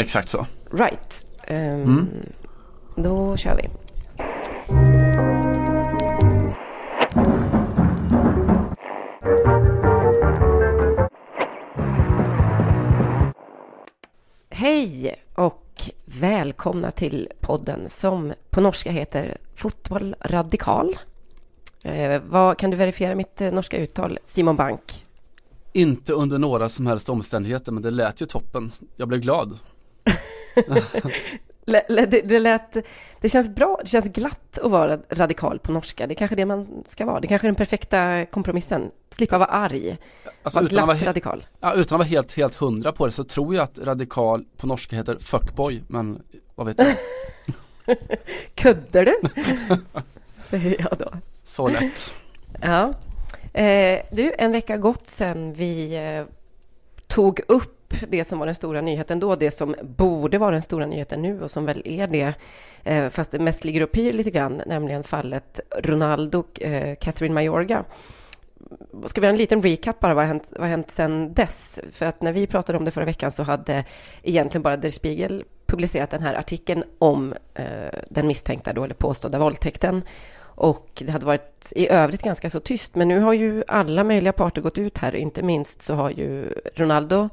Exakt så. Right. Um, mm. Då kör vi. Hej och välkomna till podden som på norska heter Fotboll Radikal. Eh, vad, kan du verifiera mitt eh, norska uttal, Simon Bank? Inte under några som helst omständigheter, men det lät ju toppen. Jag blev glad. Det, det, lät, det känns bra, det känns glatt att vara radikal på norska. Det är kanske det man ska vara. Det kanske är den perfekta kompromissen. Slippa vara arg. Alltså, vara glatt vara radikal. Ja, utan att vara helt, helt hundra på det så tror jag att radikal på norska heter fuckboy, men vad vet jag? Kuddar du? Säger jag då. Så lätt. Ja. Eh, du, en vecka gått sedan vi eh, tog upp det som var den stora nyheten då, det som borde vara den stora nyheten nu och som väl är det, eh, fast det mest ligger upp i lite grann, nämligen fallet Ronaldo, och eh, Catherine Mayorga. Ska vi göra en liten recap bara, vad har hänt, vad har hänt sedan dess? För att när vi pratade om det förra veckan så hade egentligen bara Der Spiegel publicerat den här artikeln om eh, den misstänkta då, eller påstådda våldtäkten. Och det hade varit i övrigt ganska så tyst. Men nu har ju alla möjliga parter gått ut här. Inte minst så har ju Ronaldo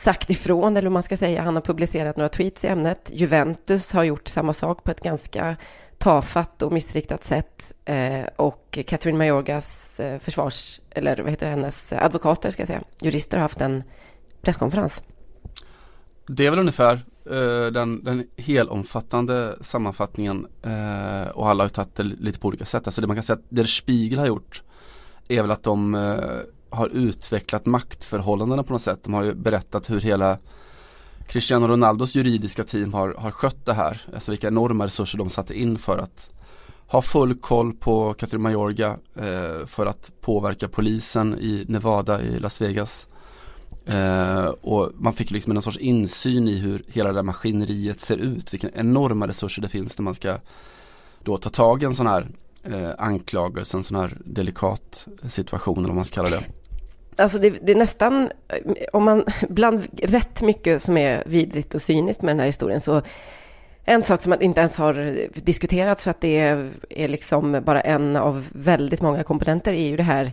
sagt ifrån, eller hur man ska säga. Han har publicerat några tweets i ämnet. Juventus har gjort samma sak på ett ganska tafatt och missriktat sätt. Eh, och Catherine Mayorgas eh, försvars, eller vad heter det, hennes advokater, ska jag säga, jurister har haft en presskonferens. Det är väl ungefär eh, den, den helomfattande sammanfattningen eh, och alla har tagit det lite på olika sätt. Alltså det man kan säga att det Spiegel har gjort är väl att de eh, har utvecklat maktförhållandena på något sätt. De har ju berättat hur hela Cristiano Ronaldos juridiska team har, har skött det här. Alltså vilka enorma resurser de satte in för att ha full koll på Catherine Majorga eh, för att påverka polisen i Nevada i Las Vegas. Eh, och man fick liksom en sorts insyn i hur hela det här maskineriet ser ut. Vilka enorma resurser det finns när man ska då ta tag i en sån här eh, anklagelse, en sån här delikat situation eller vad man ska kalla det. Alltså det, det, är nästan, om man, bland rätt mycket som är vidrigt och cyniskt med den här historien så en sak som inte ens har diskuterats för att det är, är liksom bara en av väldigt många komponenter är ju det här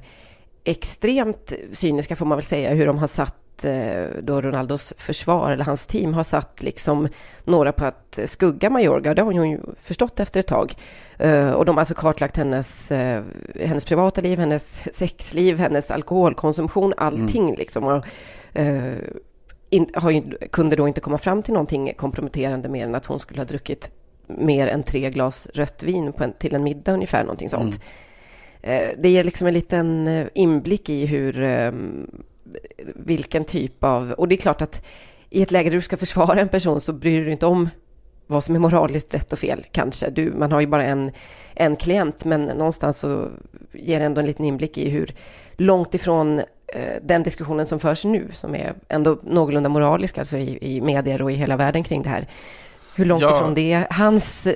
extremt cyniska får man väl säga hur de har satt Eh, då Ronaldos försvar, eller hans team, har satt liksom några på att skugga Majorga. Det har hon ju förstått efter ett tag. Eh, och de har alltså kartlagt hennes, eh, hennes privata liv, hennes sexliv, hennes alkoholkonsumtion, allting mm. liksom. Och, in, har, kunde då inte komma fram till någonting komprometterande mer än att hon skulle ha druckit mer än tre glas rött vin en, till en middag ungefär, någonting sånt. Mm. Det ger liksom en liten inblick i hur vilken typ av... Och det är klart att i ett läge där du ska försvara en person så bryr du dig inte om vad som är moraliskt rätt och fel, kanske. Du, man har ju bara en, en klient, men någonstans så ger det ändå en liten inblick i hur långt ifrån eh, den diskussionen som förs nu, som är ändå någorlunda moralisk, alltså i, i medier och i hela världen kring det här, hur långt ja. ifrån det hans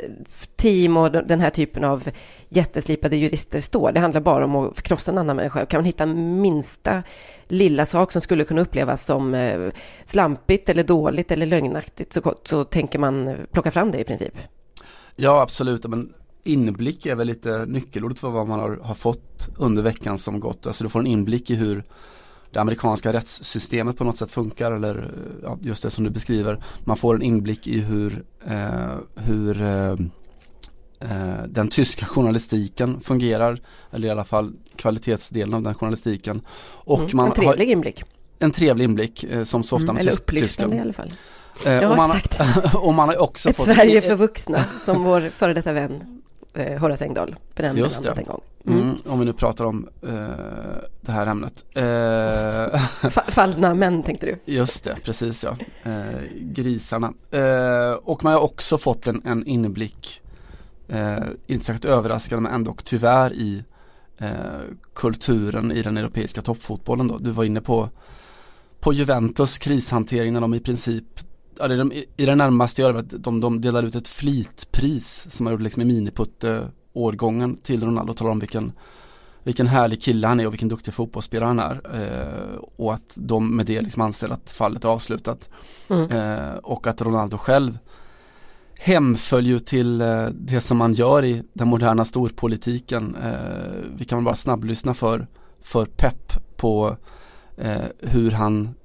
team och den här typen av jätteslipade jurister står. Det handlar bara om att krossa en annan människa. Kan man hitta minsta lilla sak som skulle kunna upplevas som eh, slampigt eller dåligt eller lögnaktigt så, så tänker man eh, plocka fram det i princip. Ja, absolut. Men inblick är väl lite nyckelordet för vad man har, har fått under veckan som gått. Alltså du får en inblick i hur det amerikanska rättssystemet på något sätt funkar eller eh, ja, just det som du beskriver. Man får en inblick i hur, eh, hur eh, eh, den tyska journalistiken fungerar eller i alla fall kvalitetsdelen av den journalistiken. Och mm, man en trevlig har, inblick. En trevlig inblick eh, som så ofta mm, med Eller upplyftande i alla fall. Eh, ja, och, man, exakt. och man har också Ett fått Sverige för vuxna som vår före detta vän eh, Horace Engdahl benämnde Just det. en gång. Mm. Mm, om vi nu pratar om eh, det här ämnet. Eh, Fallna män tänkte du? Just det, precis ja. Eh, grisarna. Eh, och man har också fått en, en inblick, eh, inte särskilt överraskande men ändå tyvärr i eh, kulturen i den europeiska toppfotbollen då. Du var inne på, på Juventus krishantering när de i princip det de, i det närmaste gör att de, de delar ut ett flitpris som har gjort liksom i miniputte årgången till Ronaldo och talar om vilken vilken härlig kille han är och vilken duktig fotbollsspelare han är. Eh, och att de med det liksom anser att fallet är avslutat. Mm. Eh, och att Ronaldo själv hemföll ju till eh, det som man gör i den moderna storpolitiken. Eh, vi kan väl bara snabblyssna för, för Pep på eh, hur han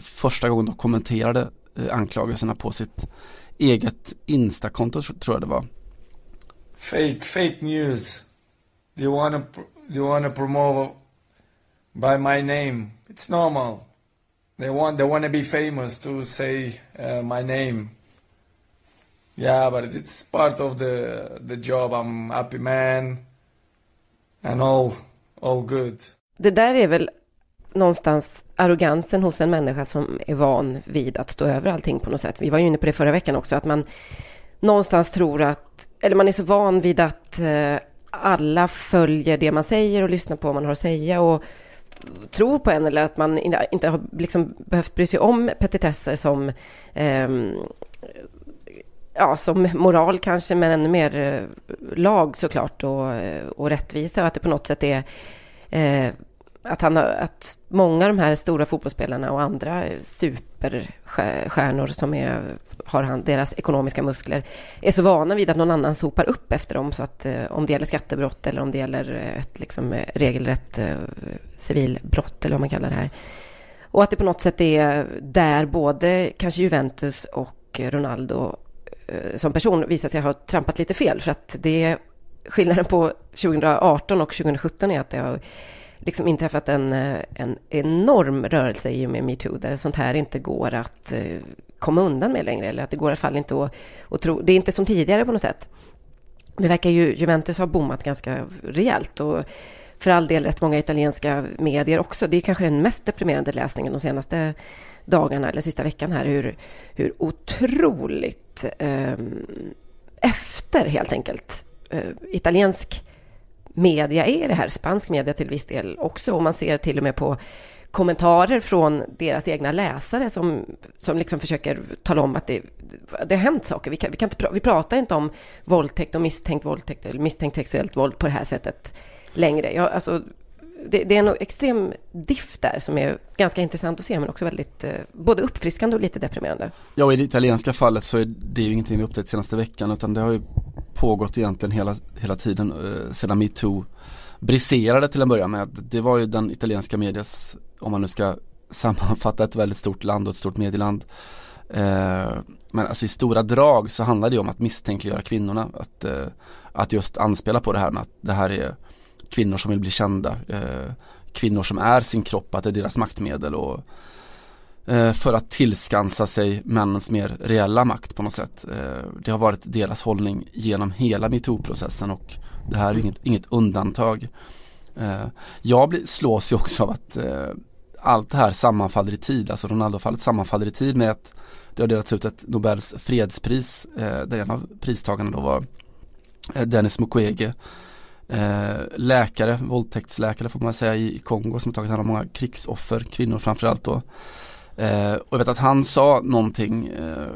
första gången kommenterade anklagelserna på sitt eget Instakonto tror jag det var. Fake, fake news. Do you wanna, do you wanna promote by my name? It's normal. They want, they wanna be famous to say uh, my name. Yeah, but it's part of the the job. I'm happy man and all all good. Det där är väl någonstans arrogansen hos en människa som är van vid att stå över allting på något sätt. Vi var ju inne på det förra veckan också, att man någonstans tror att, eller man är så van vid att eh, alla följer det man säger och lyssnar på vad man har att säga och tror på en eller att man inte har liksom behövt bry sig om petitesser som eh, ja, som moral kanske, men ännu mer eh, lag såklart och, eh, och rättvisa. Och att det på något sätt är eh, att, han har, att många av de här stora fotbollsspelarna och andra superstjärnor som är, har han, deras ekonomiska muskler är så vana vid att någon annan sopar upp efter dem. Så att eh, om det gäller skattebrott eller om det gäller ett liksom, eh, regelrätt eh, civilbrott eller vad man kallar det här. Och att det på något sätt är där både kanske Juventus och Ronaldo Eh, som person visat sig ha trampat lite fel. För att det är skillnaden på 2018 och 2017 är att det har liksom inträffat en, eh, en enorm rörelse i och med metoo, där sånt här inte går att eh, komma undan med längre, eller att det går i alla fall inte att, att tro. Det är inte som tidigare på något sätt. Det verkar ju Juventus ha bommat ganska rejält och för all del rätt många italienska medier också. Det är kanske den mest deprimerande läsningen de senaste dagarna eller sista veckan här hur, hur otroligt eh, efter helt enkelt eh, italiensk media är det här, spansk media till viss del också. Och man ser till och med på kommentarer från deras egna läsare som, som liksom försöker tala om att det, det har hänt saker. Vi, kan, vi, kan inte, vi pratar inte om våldtäkt och misstänkt våldtäkt eller misstänkt sexuellt våld på det här sättet längre. Jag, alltså, det, det, är en extrem diff där som är ganska intressant att se men också väldigt eh, både uppfriskande och lite deprimerande. Ja och i det italienska fallet så är det ju ingenting vi upptäckt senaste veckan utan det har ju pågått egentligen hela, hela tiden eh, sedan metoo briserade till en början med. Det var ju den italienska medias, om man nu ska sammanfatta ett väldigt stort land och ett stort medieland. Eh, men alltså i stora drag så handlar det om att misstänkliggöra kvinnorna. Att, eh, att just anspela på det här med att det här är kvinnor som vill bli kända, eh, kvinnor som är sin kropp, att det är deras maktmedel och eh, för att tillskansa sig männens mer reella makt på något sätt. Eh, det har varit deras hållning genom hela metoo-processen och det här är inget, inget undantag. Eh, jag blir, slås ju också av att eh, allt det här sammanfaller i tid, alltså Ronaldo-fallet sammanfaller i tid med att det har delats ut ett Nobels fredspris eh, där en av pristagarna då var eh, Dennis Mukwege Eh, läkare, våldtäktsläkare får man säga i Kongo som tagit hand om många krigsoffer, kvinnor framförallt då. Eh, och jag vet att han sa någonting eh,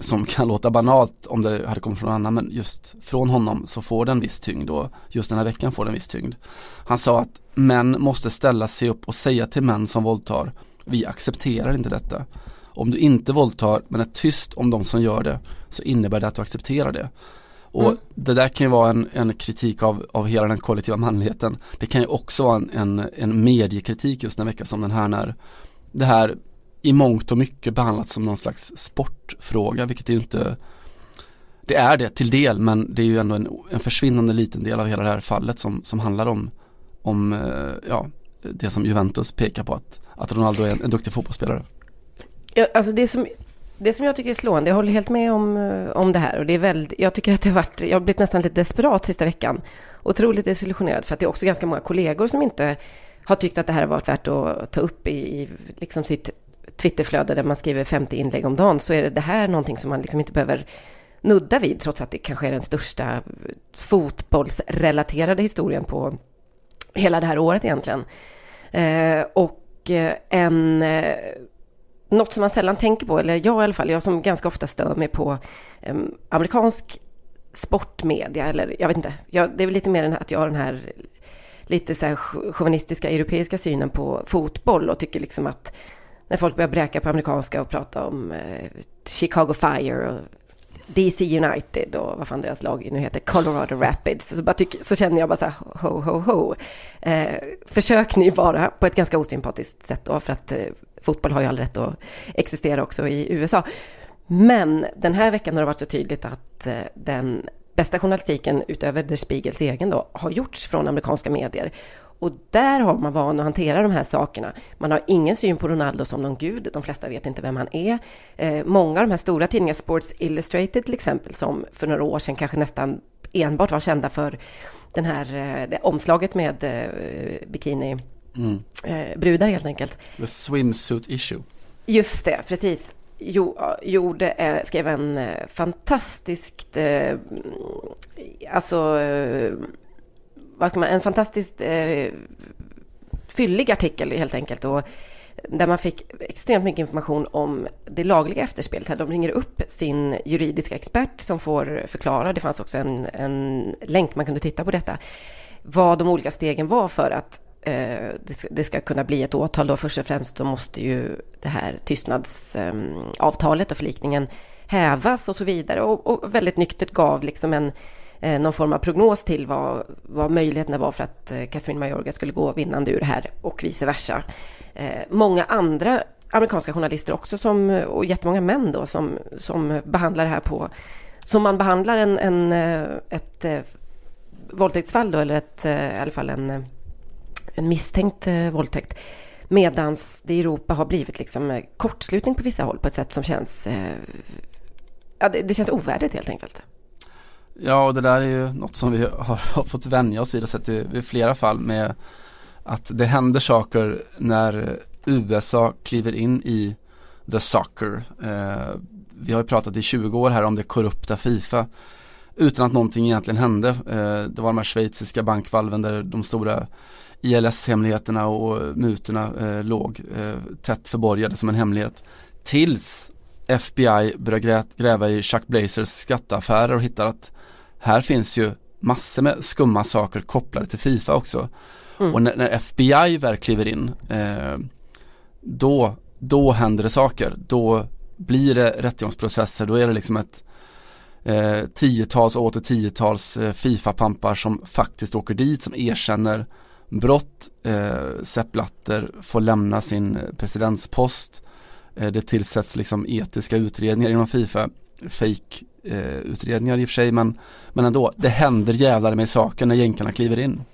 som kan låta banalt om det hade kommit från någon annan men just från honom så får den viss tyngd och just den här veckan får den viss tyngd. Han sa att män måste ställa sig upp och säga till män som våldtar vi accepterar inte detta. Om du inte våldtar men är tyst om de som gör det så innebär det att du accepterar det. Och mm. det där kan ju vara en, en, kritik av, av hela den kollektiva manligheten. Det kan ju också vara en, en, en mediekritik just en vecka som den här när det här i mångt och mycket behandlats som någon slags sportfråga, vilket är ju inte det är det till del men det är ju ändå en, en försvinnande liten del av hela det här fallet som, som handlar om, om eh, ja, det som Juventus pekar på att, att Ronaldo är en, en duktig fotbollsspelare. Ja, alltså det som det som jag tycker är slående, jag håller helt med om, eh, om det här och det är väldigt, jag tycker att det har varit, jag har blivit nästan lite desperat sista veckan. Otroligt desillusionerad för att det är också ganska många kollegor som inte har tyckt att det här har varit värt att ta upp i, i liksom sitt Twitterflöde där man skriver 50 inlägg om dagen så är det, det här någonting som man liksom inte behöver nudda vid trots att det kanske är den största fotbollsrelaterade historien på hela det här året egentligen. Eh, och eh, en eh, något som man sällan tänker på, eller jag i alla fall, jag som ganska ofta stör mig på eh, amerikansk sportmedia, eller jag vet inte, jag, det är väl lite mer än att jag har den här lite så här chauvinistiska europeiska synen på fotboll och tycker liksom att när folk börjar bräka på amerikanska och prata om eh, Chicago Fire och DC United och vad fan deras lag nu heter, Colorado Rapids. Så, bara tycker, så känner jag bara så här, ho, ho, ho. Eh, försök ni bara på ett ganska osympatiskt sätt då, för att eh, fotboll har ju all rätt att existera också i USA. Men den här veckan har det varit så tydligt att eh, den bästa journalistiken utöver Der Spiegels egen då har gjorts från amerikanska medier. Och där har man van att hantera de här sakerna. Man har ingen syn på Ronaldo som någon gud. De flesta vet inte vem han är. Eh, många av de här stora tidningarna, Sports Illustrated till exempel, som för några år sedan kanske nästan enbart var kända för den här eh, det omslaget med eh, bikini mm. eh, brudar helt enkelt. The swimsuit issue. Just det, precis. Jo, gjorde, eh, skrev en eh, fantastiskt, eh, alltså vad ska man, en fantastiskt eh, fyllig artikel helt enkelt. Och där man fick extremt mycket information om det lagliga efterspelet. De ringer upp sin juridiska expert som får förklara. Det fanns också en, en länk man kunde titta på detta. Vad de olika stegen var för att eh, det, det, ska kunna bli ett åtal. Då först och främst så måste ju det här tystnadsavtalet ehm, eh, och förlikningen hävas och så vidare. Och, och väldigt nyktert gav liksom en eh, någon form av prognos till vad, vad möjligheterna var för att eh, Catherine Mayorga skulle gå vinnande ur det här och vice versa. Eh, många andra amerikanska journalister också som, eh, och jättemånga män då som, som behandlar det här på som man behandlar en, en eh, ett eh, våldtäktsfall då, eller ett, eh, i alla fall en, eh, en misstänkt våldtäkt. Medan det i Europa har blivit liksom kortslutning på vissa håll på ett sätt som känns... Ja, det, det känns ovärdigt helt enkelt. Ja, och det där är ju något som vi har, har fått vänja oss vid och sett i, i flera fall med att det händer saker när USA kliver in i the soccer. Eh, vi har ju pratat i 20 år här om det korrupta Fifa utan att någonting egentligen hände. Eh, det var de här schweiziska bankvalven där de stora ILS-hemligheterna och mutorna eh, låg eh, tätt förborgade som en hemlighet. Tills FBI började gräva i Chuck Blazers skatteaffärer och hittar att här finns ju massor med skumma saker kopplade till Fifa också. Mm. Och när, när, FBI väl kliver in eh, då, då händer det saker. Då blir det rättegångsprocesser. Då är det liksom ett eh, tiotals och åter tiotals eh, Fifa-pampar som faktiskt åker dit som erkänner brott. Eh, Sepp Blatter får lämna sin presidentspost. Eh, det tillsätts liksom etiska utredningar inom Fifa. Fake eh, utredningar i och för sig men, men ändå, det händer jävlar med saker när jänkarna kliver in.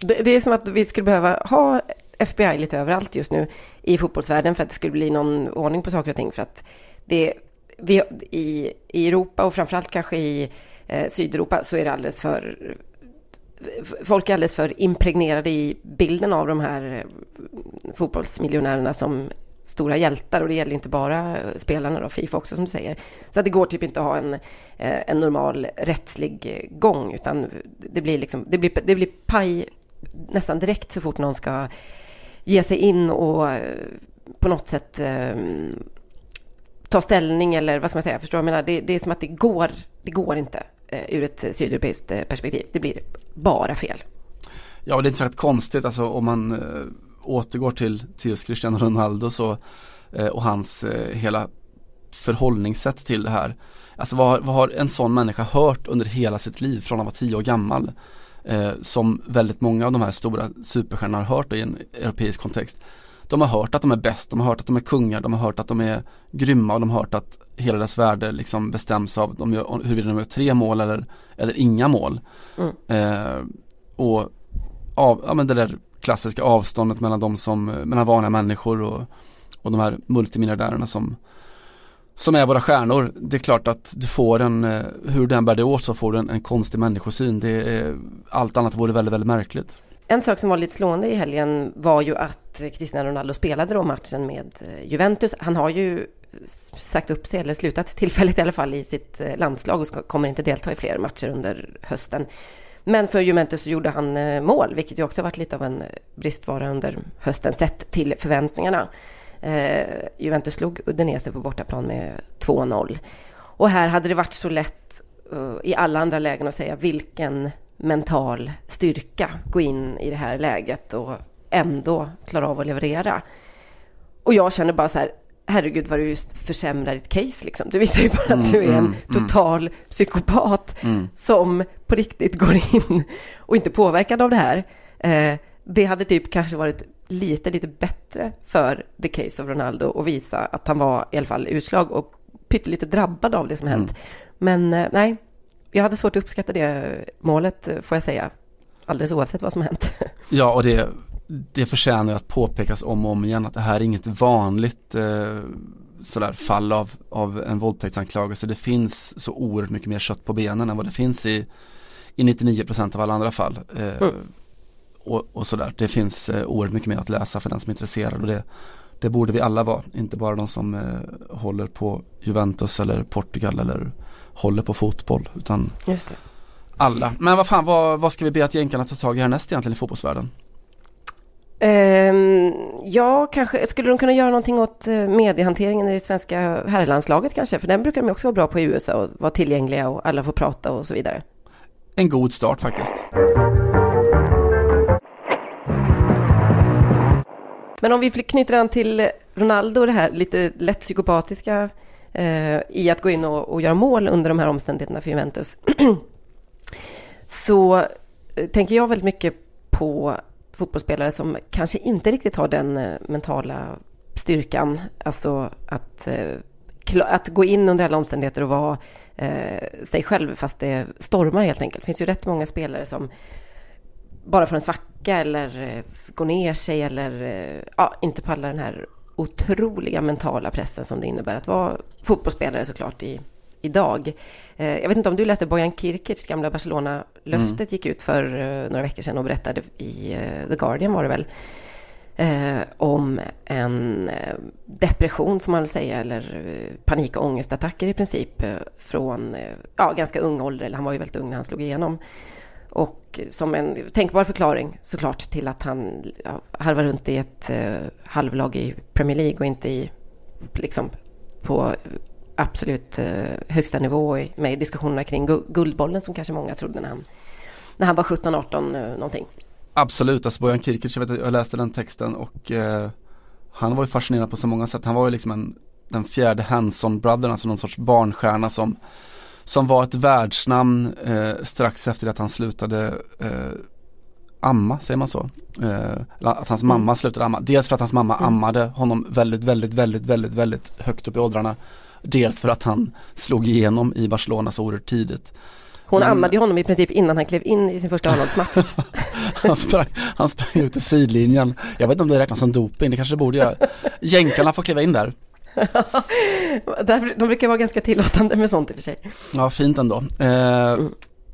Det, det, är som att vi skulle behöva ha FBI lite överallt just nu i fotbollsvärlden för att det skulle bli någon ordning på saker och ting för att det vi, i, i Europa och framförallt kanske i eh, Sydeuropa så är det alldeles för folk är alldeles för impregnerade i bilden av de här fotbollsmiljonärerna som stora hjältar och det gäller inte bara eh, spelarna då, Fifa också som du säger. Så att det går typ inte att ha en, eh, en normal rättslig eh, gång utan det blir liksom, det blir, det blir paj nästan direkt så fort någon ska ge sig in och på något sätt eh, ta ställning eller vad ska man säga, förstår du? Jag menar, det, det är som att det går, det går inte eh, ur ett sydeuropeiskt perspektiv. Det blir bara fel. Ja, och det är inte så konstigt alltså om man eh, återgår till, till just Cristiano Ronaldo så, eh, och hans eh, hela förhållningssätt till det här. Alltså vad, vad, har en sån människa hört under hela sitt liv från att vara tio år gammal? Eh, som väldigt många av de här stora superstjärnorna har hört i en europeisk kontext. De har hört att de är bäst, de har hört att de är kungar, de har hört att de är grymma och de har hört att hela deras värde liksom bestäms av de gör, huruvida de gör tre mål eller, eller inga mål. Mm. Eh, och av, ja men det där klassiska avståndet mellan de som, mellan vanliga människor och, och de här multimiljardärerna som som är våra stjärnor. Det är klart att du får en, eh, hur den bär dig åt så får du en, en konstig människosyn. Det är, allt annat vore väldigt, väldigt märkligt. En sak som var lite slående i helgen var ju att Cristiano Ronaldo spelade då matchen med eh, Juventus. Han har ju sagt upp sig, eller slutat tillfälligt i alla fall, i sitt eh, landslag och kommer inte delta i fler matcher under hösten. Men för Juventus så gjorde han eh, mål, vilket ju också varit lite av en eh, bristvara under hösten, sett till förväntningarna. Eh, Juventus slog Udinese på bortaplan med 2-0. Och här hade det varit så lätt uh, i alla andra lägen att säga vilken mental styrka gå in i det här läget och ändå klara av att leverera. Och jag känner bara så här, herregud vad du just försämrar ditt case liksom. Du visar ju bara att du är en Mm, mm, total psykopat Mm. som på riktigt går in och inte påverkad av det här. Eh, det hade typ kanske varit lite, lite bättre för the case of Ronaldo att visa att han var i alla fall utslag och pyttelite drabbad av det som hänt. Men eh, nej, jag hade svårt att uppskatta det målet eh, får jag säga. Alldeles oavsett vad som hänt. Ja, och det, det förtjänar att påpekas om och om igen att det här är inget vanligt eh, sådär fall av, av en våldtäktsanklagelse. Det finns så oerhört mycket mer kött på benen än vad det finns i, i 99% av alla andra fall. Eh, Mm. och, och sådär. Det finns eh, oerhört mycket mer att läsa för den som är intresserad och det, det borde vi alla vara. Inte bara de som eh, håller på Juventus eller Portugal eller håller på fotboll utan alla. Men vad fan, vad, vad ska vi be att jänkarna ta tag i härnäst egentligen i fotbollsvärlden? Ehm, ja, kanske skulle de kunna göra någonting åt eh, mediehanteringen i det svenska herrlandslaget kanske? För den brukar de också vara bra på i USA och vara tillgängliga och alla får prata och så vidare. En god start faktiskt. Men om vi knyter an till Ronaldo, det här lite lätt psykopatiska eh, i att gå in och, och göra mål under de här omständigheterna för Juventus. så eh, tänker jag väldigt mycket på fotbollsspelare som kanske inte riktigt har den eh, mentala styrkan. Alltså att, eh, att gå in under alla omständigheter och vara eh, sig själv fast det stormar helt enkelt. Det finns ju rätt många spelare som bara får en svacka eller går ner sig eller ja, inte pallar den här otroliga mentala pressen som det innebär att vara fotbollsspelare såklart i, idag. Eh, jag vet inte om du läste Bojan Kirkic gamla Barcelona-löftet gick ut för eh, några veckor sedan och berättade i eh, The Guardian var det väl eh, om en depression får man väl säga eller panik och ångestattacker i princip från ja, ganska ung ålder, eller han var ju väldigt ung när han slog igenom. Och som en tänkbar förklaring såklart till att han ja, harvar runt i ett eh, halvlag i Premier League och inte i, liksom, på absolut eh, högsta nivå i, med diskussionerna kring gu- Guldbollen som kanske många trodde när han, när han var 17-18 eh, någonting. Absolut, alltså Bojan Kirkic, jag, vet, jag läste den texten och eh, han var ju fascinerad på så många sätt. Han var ju liksom en, den fjärde Hanson-brodern, alltså någon sorts barnstjärna som, som var ett världsnamn eh, strax efter att han slutade eh, amma, säger man så? Eh, att hans mamma slutade amma. Dels för att hans mamma Mm. ammade honom väldigt, väldigt, väldigt, väldigt, väldigt högt upp i åldrarna. Dels för att han slog igenom i Barcelona så oerhört tidigt. Hon Men- ammade honom i princip innan han klev in i sin första A-lagsmatch. Han sprang, han sprang ut i sidlinjen. Jag vet inte om det räknas som doping, det kanske det borde göra. Jänkarna får kliva in där. De brukar vara ganska tillåtande med sånt i och för sig. Ja, fint ändå. Eh,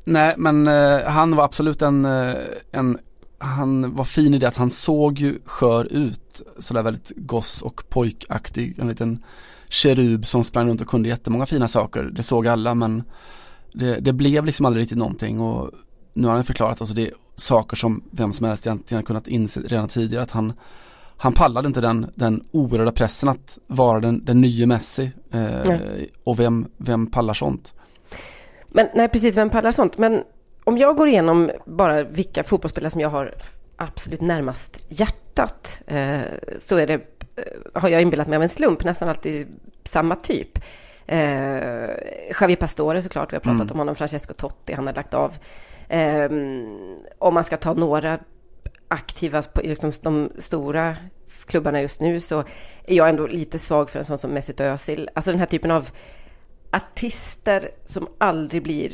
nej, men eh, han var absolut en, eh, en, han var fin i det att han såg ju skör ut, sådär väldigt goss och pojkaktig, en liten kerub som sprang runt och kunde jättemånga fina saker. Det såg alla, men det, det blev liksom aldrig riktigt någonting och nu har han förklarat, alltså det är saker som vem som helst egentligen har kunnat inse redan tidigare att han han pallade inte den, den oerhörda pressen att vara den, den nya Messi eh, och vem, vem pallar sånt? Men nej, precis, vem pallar sånt? Men om jag går igenom bara vilka fotbollsspelare som jag har absolut närmast hjärtat eh, så är det, har jag inbillat mig av en slump, nästan alltid samma typ. Eh, Javier Pastore såklart, vi har pratat Mm. om honom, Francesco Totti, han har lagt av. Eh, om man ska ta några aktiva, liksom de stora klubbarna just nu så är jag ändå lite svag för en sån som Mesut Özil. Alltså den här typen av artister som aldrig blir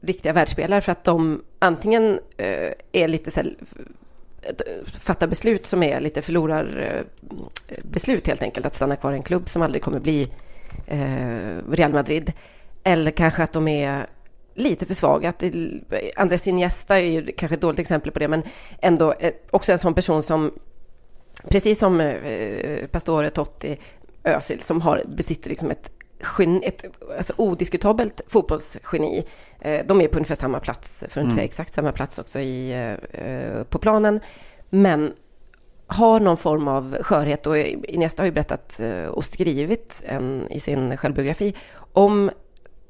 riktiga världsspelare för att de antingen eh, är lite så här, fatta beslut som är lite förlorar eh, beslut helt enkelt att stanna kvar i en klubb som aldrig kommer bli eh, Real Madrid eller kanske att de är lite för svaga. Att Andres Iniesta är ju kanske ett dåligt exempel på det men ändå eh, också en sån person som precis som Pastore, Totti, Özil som har, besitter liksom ett, gen, ett alltså odiskutabelt fotbollsgeni. Eh, de är på ungefär samma plats, för att inte Mm. säga exakt samma plats också i, eh, eh, på planen. Men har någon form av skörhet och Iniesta har ju berättat och skrivit en, i sin självbiografi om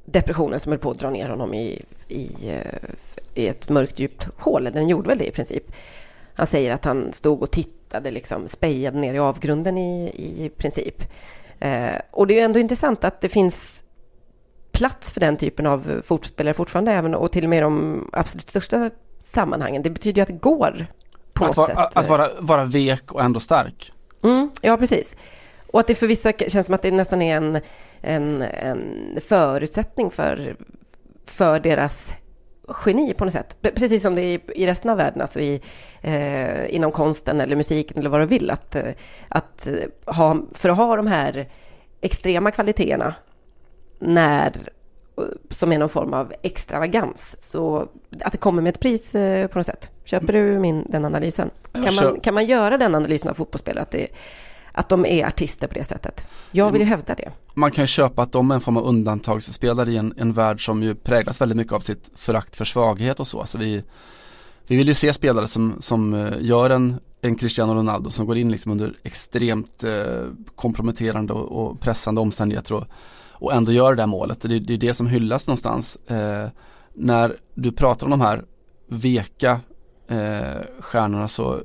depressionen som höll på att dra ner honom i, i i ett mörkt djupt hål. Den gjorde väl det i princip. Han säger att han stod och tittade, liksom spejade ner i avgrunden i, i princip. Eh, och det är ändå intressant att det finns plats för den typen av fotbollsspelare fortfarande, även och till och med de absolut största sammanhangen. Det betyder ju att det går på att, vara, sätt. att vara, vara vek och ändå stark. Mm, ja, precis. Och att det för vissa känns som att det nästan är en, en, en förutsättning för, för deras geni på något sätt. Precis som det är i resten av världen, alltså i, eh, inom konsten eller musiken eller vad du vill. Att, eh, att ha, för att ha de här extrema kvaliteterna när, som är någon form av extravagans, så att det kommer med ett pris eh, på något sätt. Köper du min, den analysen? Kan man, kan man göra den analysen av fotbollsspelare? Att det, att de är artister på det sättet. Jag vill ju hävda det. Man kan ju köpa att de är en form av undantagsspelare i en, en värld som ju präglas väldigt mycket av sitt förakt för svaghet och så. Alltså vi, vi vill ju se spelare som, som eh, gör en, en Cristiano Ronaldo som går in liksom under extremt eh, komprometterande och, och, pressande omständigheter och, och ändå gör det där målet. Det, det är det som hyllas någonstans. Eh, när du pratar om de här veka eh, stjärnorna så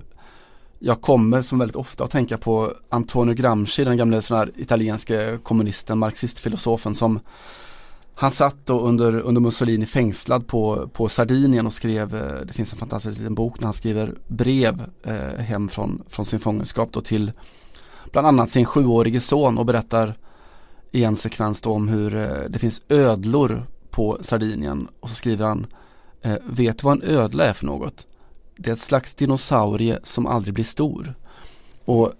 jag kommer som väldigt ofta att tänka på Antonio Gramsci, den gamle sån här italienske kommunisten, marxistfilosofen som han satt då under, under Mussolini fängslad på, på Sardinien och skrev, eh, det finns en fantastisk liten bok när han skriver brev eh, hem från, från sin fångenskap då till bland annat sin sjuårige son och berättar i en sekvens då om hur eh, det finns ödlor på Sardinien och så skriver han eh, Vet du vad en ödla är för något? Det är ett slags dinosaurie som aldrig blir stor. Och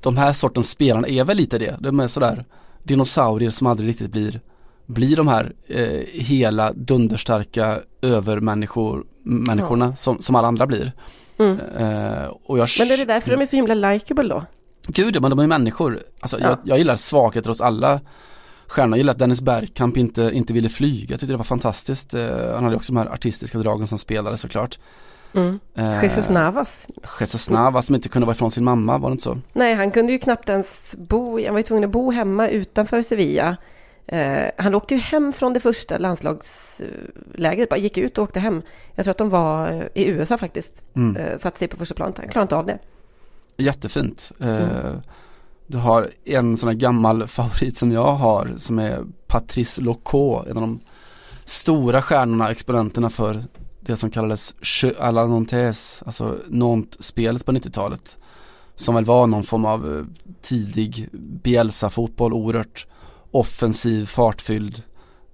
de här sortens spelarna är väl lite det. De är sådär dinosaurier som aldrig riktigt blir blir de här eh, hela dunderstarka övermänniskor människorna som, som alla andra blir. Mm. Eh, och jag, men är det därför de är så himla likeable då? Gud, men de är människor. Alltså, ja. jag, jag gillar svagheter hos alla stjärnor. Jag gillar att Dennis Bergkamp inte, inte ville flyga. Jag tyckte det var fantastiskt. Eh, han hade också de här artistiska dragen som spelare såklart. Mm. Eh, Jesus Navas. Jesus Navas som inte kunde vara ifrån sin mamma, var det inte så? Nej, han kunde ju knappt ens bo, han var ju tvungen att bo hemma utanför Sevilla. Eh, han åkte ju hem från det första landslagslägret, bara gick ut och åkte hem. Jag tror att de var eh, i USA faktiskt, mm. eh, satte sig på första planet, han klarade inte av det. Jättefint. Eh, mm. Du har en sån här gammal favorit som jag har som är Patrice Locaux, en av de stora stjärnorna, exponenterna för det som kallades Jeux à la Nantes, alltså Nantes-spelet på 90-talet. Som väl var någon form av eh, tidig Bielsa-fotboll, oerhört offensiv, fartfylld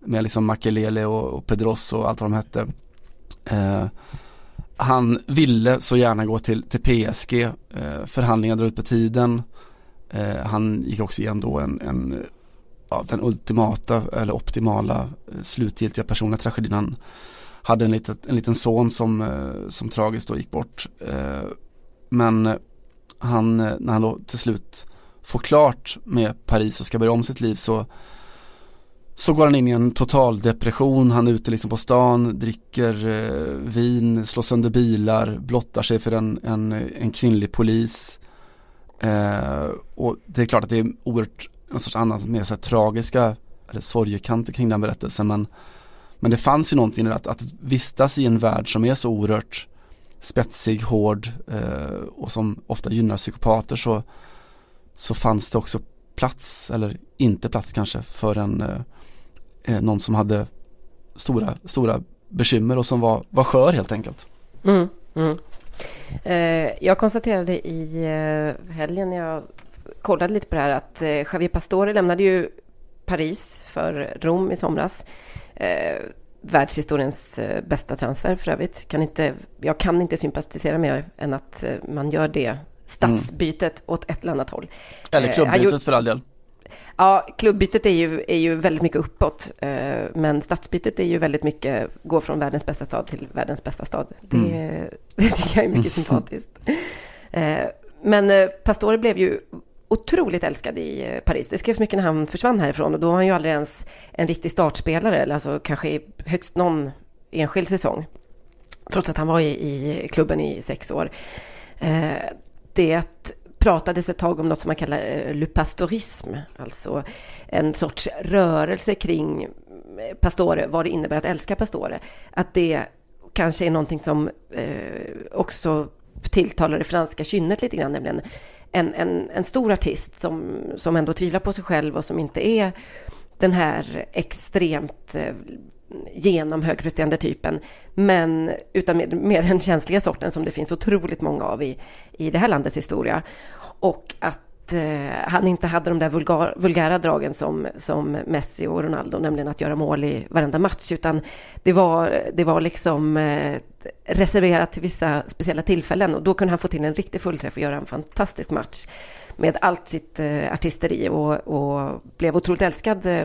med liksom Makelele och, och Pedros och allt vad de hette. Eh, han ville så gärna gå till, till PSG, eh, förhandlingar drar ut på tiden. Eh, han gick också igenom då en, en ja, den ultimata eller optimala eh, slutgiltiga personliga tragedin. Han hade en, litet, en liten son som, eh, som tragiskt då gick bort. Eh, men han, eh, när han då till slut får klart med Paris och ska börja om sitt liv så så går han in i en total depression, han är ute liksom på stan, dricker vin, slår sönder bilar, blottar sig för en, en, en kvinnlig polis. Eh, och det är klart att det är oerhört en sorts annan mer så här, tragiska eller sorgekanter kring den berättelsen men, men det fanns ju någonting i att, att vistas i en värld som är så oerhört spetsig, hård eh, och som ofta gynnar psykopater så så fanns det också plats, eller inte plats kanske, för en eh, eh, någon som hade stora, stora bekymmer och som var, var skör helt enkelt. Mm, mm. Eh, jag konstaterade i eh, helgen när jag kollade lite på det här att eh, Javier Pastore lämnade ju Paris för Rom i somras. Eh, världshistoriens eh, bästa transfer för övrigt. Kan inte, jag kan inte sympatisera mer än att man gör det stadsbytet mm. åt ett eller annat håll. Eller eh, klubbytet gjort, för all del. Ja, klubbytet är ju, är ju väldigt mycket uppåt. Eh, men stadsbytet är ju väldigt mycket, gå från världens bästa stad till världens bästa stad. Det, mm. det tycker jag är mycket sympatiskt. Eh, men Pastore blev ju otroligt älskad i eh, Paris. Det skrevs mycket när han försvann härifrån och då var han ju aldrig ens en riktig startspelare, eller alltså kanske högst någon enskild säsong. Trots att han var i, i klubben i sex år eh, det pratades ett tag om något som man kallar eh, lupastorism, alltså en sorts rörelse kring eh, pastore, vad det innebär att älska pastore. Att det kanske är någonting som eh, också tilltalar det franska kynnet lite grann, nämligen en, en, en stor artist som, som ändå tvivlar på sig själv och som inte är den här extremt eh, genom genomhögpresterande typen, men utan mer, mer den känsliga sorten som det finns otroligt många av i, i det här landets historia. Och att eh, han inte hade de där vulgar, vulgära dragen som, som Messi och Ronaldo, nämligen att göra mål i varenda match, utan det var, det var liksom eh, reserverat till vissa speciella tillfällen och då kunde han få till en riktig fullträff och göra en fantastisk match med allt sitt eh, artisteri och, och blev otroligt älskad eh,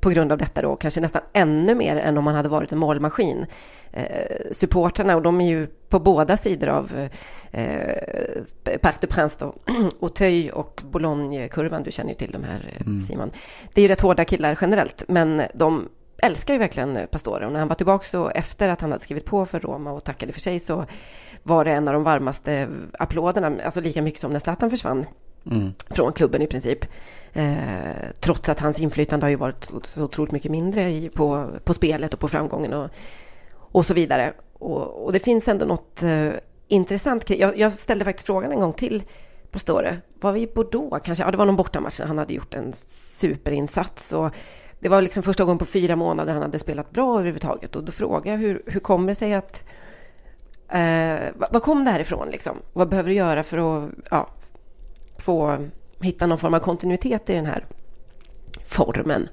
på grund av detta då, kanske nästan ännu mer än om han hade varit en målmaskin. Eh, supporterna, och de är ju på båda sidor av eh, Parc de Prince då, Auteuil och Boulogne-kurvan, du känner ju till de här eh, mm. Simon. Det är ju rätt hårda killar generellt, men de älskar ju verkligen Pastore. Och när han var tillbaka så efter att han hade skrivit på för Roma och tackade för sig så var det en av de varmaste applåderna, alltså lika mycket som när Zlatan försvann mm. från klubben i princip. Eh, trots att hans inflytande har ju varit så otroligt mycket mindre i, på, på spelet och på framgången och, och så vidare. Och, och det finns ändå något eh, intressant. Jag, jag, ställde faktiskt frågan en gång till Pastore. Var vi i Bordeaux kanske? Ja, det var någon bortamatch. Han hade gjort en superinsats. Och det var liksom första gången på fyra månader han hade spelat bra överhuvudtaget. Och då frågade jag hur, hur kommer det sig att... Eh, vad kom det här ifrån liksom? Vad behöver du göra för att ja, få hitta någon form av kontinuitet i den här formen?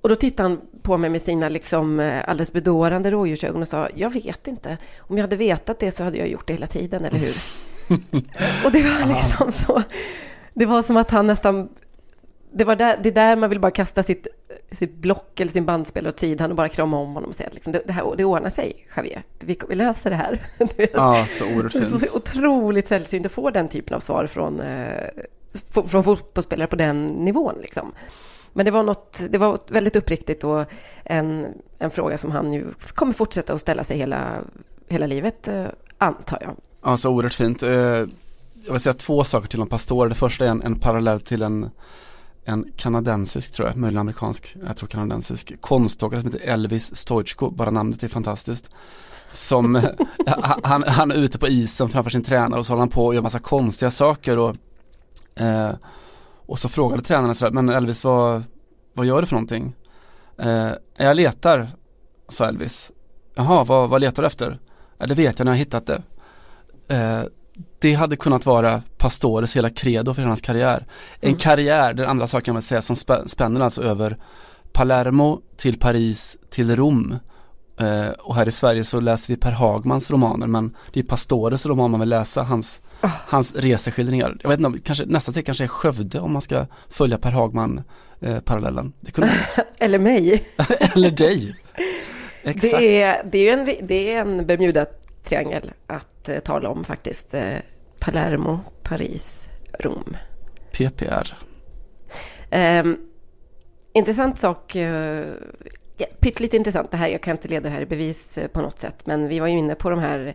Och då tittade han på mig med sina liksom eh, alldeles bedårande rådjursögon och sa, jag vet inte. Om jag hade vetat det så hade jag gjort det hela tiden, eller hur? och det var liksom så. Det var som att han nästan det, var där, det är där man vill bara kasta sitt, sitt block eller sin bandspelare åt sidan och bara krama om honom och säga att liksom, det, här, det ordnar sig, Javier. Vi, vi löser det här. Ja, så oerhört fint. Så otroligt sällsynt att få den typen av svar från, eh, från fotbollsspelare på den nivån. Liksom. Men det var, något, det var väldigt uppriktigt och en, en fråga som han ju kommer fortsätta att ställa sig hela, hela livet, eh, antar jag. Ja, så oerhört fint. Eh, jag vill säga två saker till om Pastor. Det första är en, en parallell till en en kanadensisk tror jag, möjligen amerikansk, jag tror kanadensisk konståkare som heter Elvis Stoichko, bara namnet är fantastiskt. Som, han, han är ute på isen framför sin tränare och så håller han på och gör massa konstiga saker och, eh, och så frågade tränaren sådär, men Elvis vad, vad gör du för någonting? Eh, jag letar, sa Elvis. Jaha, vad, vad letar du efter? Ja, det vet jag när jag har hittat det. Eh, det hade kunnat vara Pastores hela credo för hans karriär. En mm. karriär, den andra saken jag vill säga, som spänner alltså över Palermo till Paris till Rom. Eh, och här i Sverige så läser vi Per Hagmans romaner men det är Pastores roman man vill läsa, hans, oh. hans reseskildringar. Jag vet inte, kanske, nästa steg kanske är Skövde om man ska följa Per Hagman eh, parallellen. Det kunde Eller mig. Eller dig. Exakt. Det är, det är en, det är en Bermuda-triangel att eh, tala om faktiskt. Eh, Palermo, Paris, Rom. PPR. Eh, intressant sak. Eh, ja, pyttelite intressant det här. Jag kan inte leda det här i bevis på något sätt. Men vi var ju inne på de här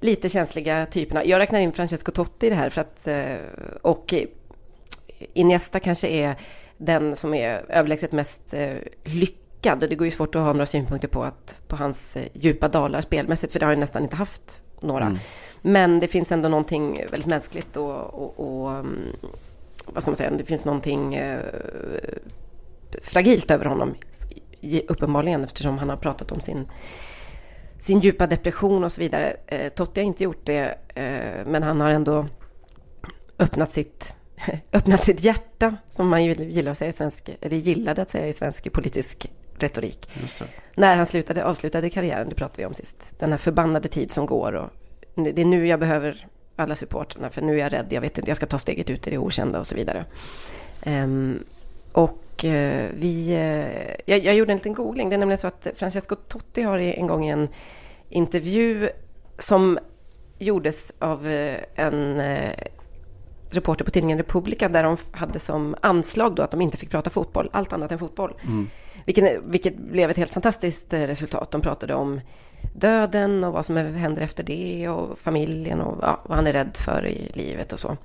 lite känsliga typerna. Jag räknar in Francesco Totti i det här. För att, och Iniesta kanske är den som är överlägset mest lyckad. Det går ju svårt att ha några synpunkter på, att, på hans djupa dalar spelmässigt. För det har han nästan inte haft några. Mm. Men det finns ändå någonting väldigt mänskligt och, och, och mm, vad ska man säga, det finns någonting eh, fragilt över honom. Uppenbarligen eftersom han har pratat om sin, sin djupa depression och så vidare. Eh, Totti har inte gjort det, eh, men han har ändå öppnat sitt, öppnat sitt hjärta, som man gillar att säga i svensk, eller gillade att säga i svensk politisk retorik. När han slutade, avslutade karriären, det pratade vi om sist. Den här förbannade tid som går och det är nu jag behöver alla supporterna för nu är jag rädd, jag vet inte, jag ska ta steget ut i det okända och så vidare. Um, och uh, vi, uh, jag, jag, gjorde en liten googling, det är nämligen så att Francesco Totti har en gång i en intervju som gjordes av uh, en reporter på tidningen Republika där de hade som anslag då att de inte fick prata fotboll, allt annat än fotboll. Mm. Vilket, vilket blev ett helt fantastiskt resultat. De pratade om döden och vad som händer efter det och familjen och ja, vad han är rädd för i livet och så.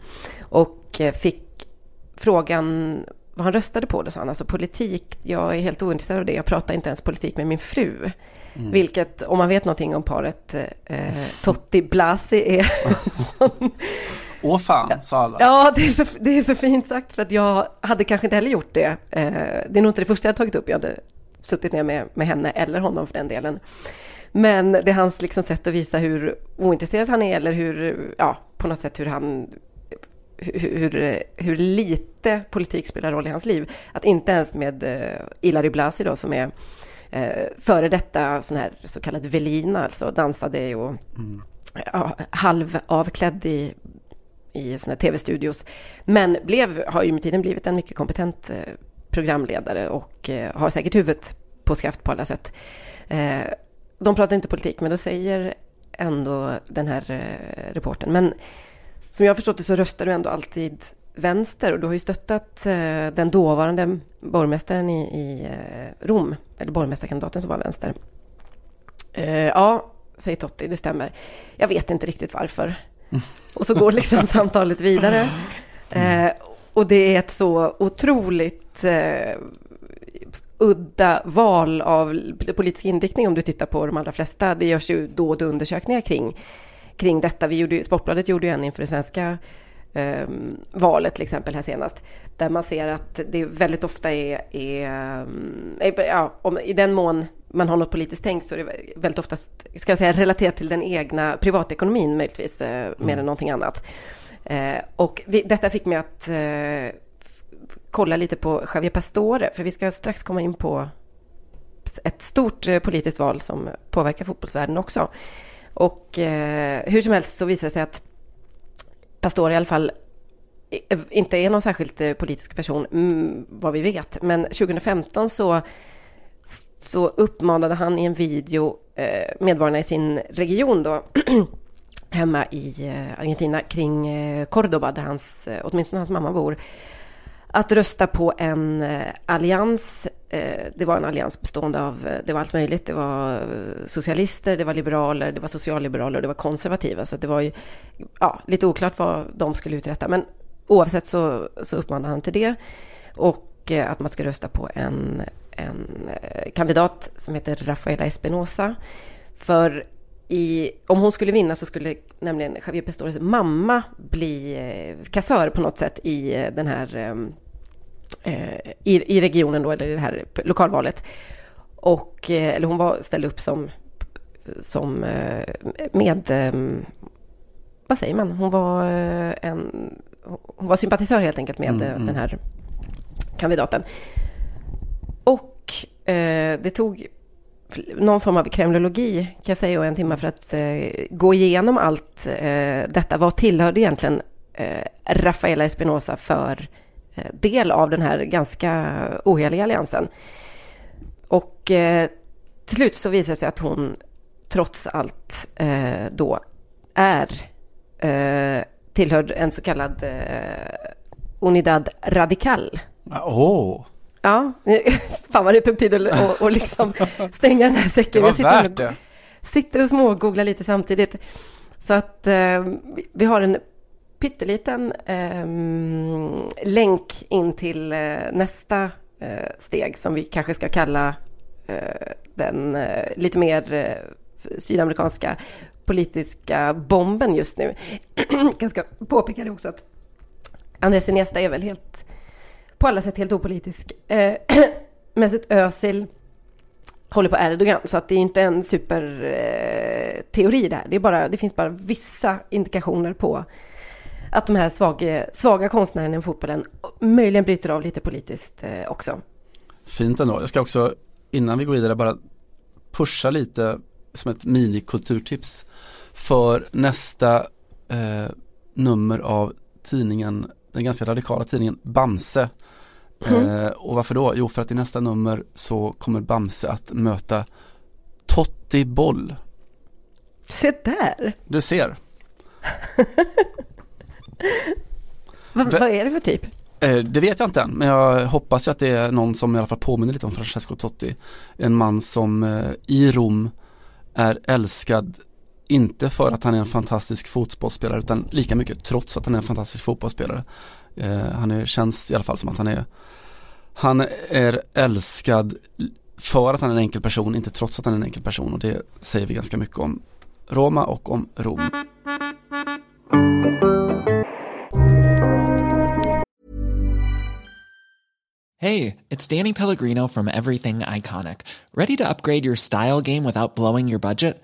Och eh, fick frågan vad han röstade på. Det sa han, alltså politik, jag är helt ointresserad av det. Jag pratar inte ens politik med min fru. Mm. Vilket, om man vet någonting om paret eh, Totti Blasi är... Åh fan, sa alla. Ja, det är, så, det är så fint sagt för att jag hade kanske inte heller gjort det. Eh, det är nog inte det första jag tagit upp. Jag hade suttit ner med, med henne eller honom för den delen. Men det är hans liksom sätt att visa hur ointresserad han är eller hur, ja, på något sätt hur han hur, hur, hur lite politik spelar roll i hans liv. Att inte ens med uh, Ilari Blasi då, som är uh, före detta sån här så kallad velina, alltså dansade och mm. ja, halv avklädd i, i såna tv-studios. Men blev, har ju med tiden blivit en mycket kompetent eh, programledare och eh, har säkert huvudet på skaft på alla sätt. Eh, de pratar inte politik, men då säger ändå den här reporten. Men som jag har förstått det så röstar du ändå alltid vänster och du har ju stöttat den dåvarande borgmästaren i, i Rom, eller borgmästarkandidaten som var vänster. ja, säger Totti, det stämmer. Jag vet inte riktigt varför. Och så går liksom samtalet vidare. Eh, och det är ett så otroligt eh, udda val av politisk inriktning om du tittar på de allra flesta. Det görs ju då och då undersökningar kring, kring detta. Vi gjorde, Sportbladet gjorde ju en inför det svenska eh, valet till exempel här senast. Där man ser att det väldigt ofta är, är, är ja, om, i den mån man har något politiskt tänk så är det väldigt ofta, ska jag säga, relaterat till den egna privatekonomin möjligtvis, eh, mer mm. än någonting annat. Eh, och vi, detta fick mig att eh, kolla lite på Javier Pastore, för vi ska strax komma in på ett stort eh, politiskt val som påverkar fotbollsvärlden också. Och eh, hur som helst så visar det sig att Pastore i alla fall eh, inte är någon särskilt eh, politisk person, mm, vad vi vet. Men 2015 så så uppmanade han i en video eh, medborgarna i sin region då, hemma i eh, Argentina kring eh, Cordoba, där hans, eh, åtminstone hans mamma bor, att rösta på en allians. Det var en allians bestående av, det var allt möjligt. Det var socialister, det var liberaler, det var socialliberaler och det var konservativa. Så det var ju ja, lite oklart vad de skulle uträtta. Men oavsett så, så uppmanade han till det. Och att man ska rösta på en en eh, kandidat som heter Rafaela Espinosa. För i, om hon skulle vinna så skulle nämligen Javier Pastores mamma bli eh, kassör på något sätt i eh, den här i, i regionen då, eller i det här lokalvalet. Och, eller hon var, ställde upp som, som med, vad säger man, hon var en, hon var sympatisör helt enkelt med mm, mm. den här kandidaten. Eh, det tog någon form av kremlologi kan jag säga och en timme för att eh, gå igenom allt eh, detta. Vad tillhörde egentligen eh, Rafaela Espinosa för eh, del av den här ganska oheliga alliansen? Och eh, till slut så visar det sig att hon trots allt eh, då är eh, tillhörd en så kallad Unidad Radical. Oh. Ja, fan vad det tog tid att och, och liksom stänga den här säcken. Det var jag sitter värt det. Sitter och smågooglar lite samtidigt. Så att eh, vi har en pytteliten eh, länk in till eh, nästa eh, steg som vi kanske ska kalla eh, den eh, lite mer sydamerikanska politiska bomben just nu. Jag ska påpeka det också att Andres Iniesta är väl helt på alla sätt helt opolitisk. Eh, Mesut Özil håller på Erdogan, så att det är inte en superteori eh, där. Det, är bara, det finns bara vissa indikationer på att de här svaga, svaga konstnärerna i fotbollen möjligen bryter av lite politiskt eh, också. Fint ändå. Jag ska också, innan vi går vidare, bara pusha lite som ett minikulturtips för nästa eh, nummer av tidningen, den ganska radikala tidningen Bamse Mm. Eh, och varför då? Jo, för att i nästa nummer så kommer Bamse att möta Totti Boll. Se där! Du ser. vad, vad är det för typ? Eh, det vet jag inte än, men jag hoppas ju att det är någon som i alla fall påminner lite om Francesco Totti. En man som eh, i Rom är älskad, inte för att han är en fantastisk fotbollsspelare, utan lika mycket trots att han är en fantastisk fotbollsspelare. Eh, han är, känns i alla fall som att han är Han är älskad för att han är en enkel person, inte trots att han är en enkel person och det säger vi ganska mycket om Roma och om Rom. Hej, det är Danny Pellegrino från Everything Iconic. Ready to upgrade your style game without blowing your budget?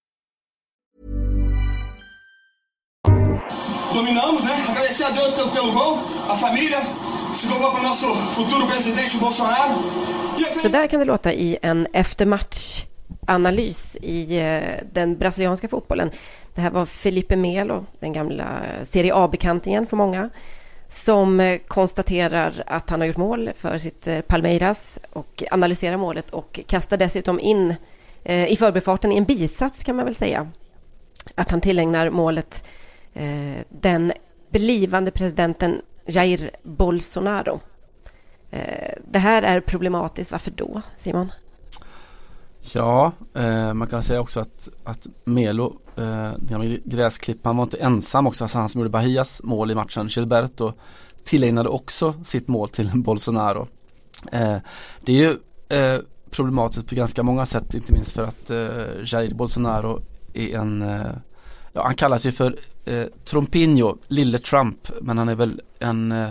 Agradecer a Deus pelo, pelo gol, a família, esse gol para o nosso futuro presidente Bolsonaro. E Så där kan det låta i en eftermatchanalys i eh, den brasilianska fotbollen. Det här var Felipe Melo, den gamla Serie A-bekantingen för många, som eh, konstaterar att han har gjort mål för sitt eh, Palmeiras och analyserar målet och kastar dessutom in i förbifarten i en bisats kan man väl säga att han tillägnar målet den blivande presidenten Jair Bolsonaro. Eh, det här är problematiskt. Varför då, Simon? Ja, eh, man kan säga också att, att Melo, eh, gräsklippan var inte ensam också, alltså han som gjorde Bahias mål i matchen, Gilberto tillägnade också sitt mål till Bolsonaro. Eh, det är ju eh, problematiskt på ganska många sätt, inte minst för att eh, Jair Bolsonaro är en, eh, ja han kallas ju för eh, Trompinho, lille Trump, men han är väl en eh,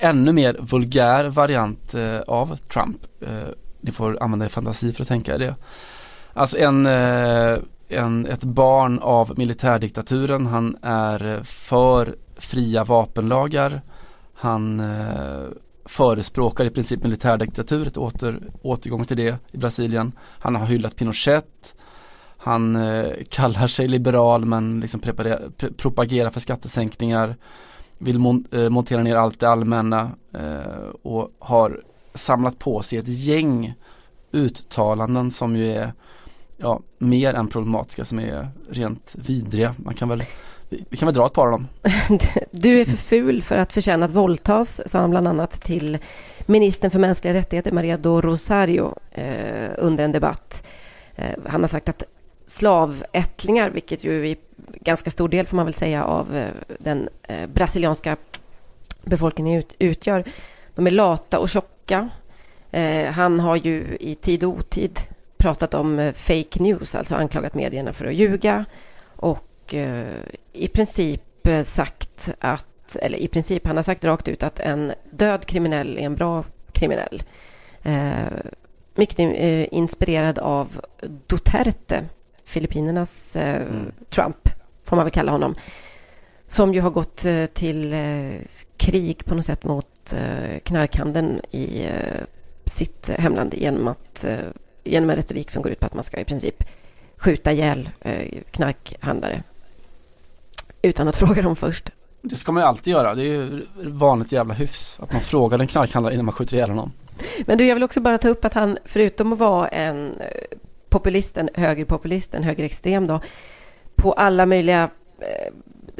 ännu mer vulgär variant eh, av Trump eh, ni får använda er fantasi för att tänka det. Alltså en, eh, en, ett barn av militärdiktaturen, han är eh, för fria vapenlagar. Han eh, förespråkar i princip militärdiktatur, ett åter, återgång till det i Brasilien. Han har hyllat Pinochet. Han eh, kallar sig liberal men liksom propagerar för skattesänkningar. Vill mon eh, montera ner allt det allmänna eh, och har samlat på sig ett gäng uttalanden som ju är ja, mer än problematiska som är rent vidriga. Man kan väl, vi kan väl dra ett par av dem. Du är för ful för att förtjäna att våldtas, sa han bland annat till ministern för mänskliga rättigheter, Maria do Rosario, eh, under en debatt. Eh, han har sagt att slavättlingar, vilket ju i ganska stor del får man väl säga av eh, den eh, brasilianska befolkningen ut, utgör, de är lata och tjocka. Eh, han har ju i tid och otid pratat om eh, fake news, alltså anklagat medierna för att ljuga och eh, i princip sagt att, eller i princip, han har sagt rakt ut att en död kriminell är en bra kriminell. Eh, mycket inspirerad av Duterte, Filippinernas mm. Trump, får man väl kalla honom som ju har gått till krig på något sätt mot eh, knarkhandeln i eh, sitt hemland genom, att, eh, genom en retorik som går ut på att man ska i princip skjuta ihjäl knarkhandlare utan att fråga dem först. Det ska man ju alltid göra. Det är ju vanligt jävla hyfs att man frågar en knarkhandlare innan man skjuter ihjäl honom. Men du, jag vill också bara ta upp att han, förutom att vara en Populisten, högerpopulisten, högerextrem då, på alla möjliga eh,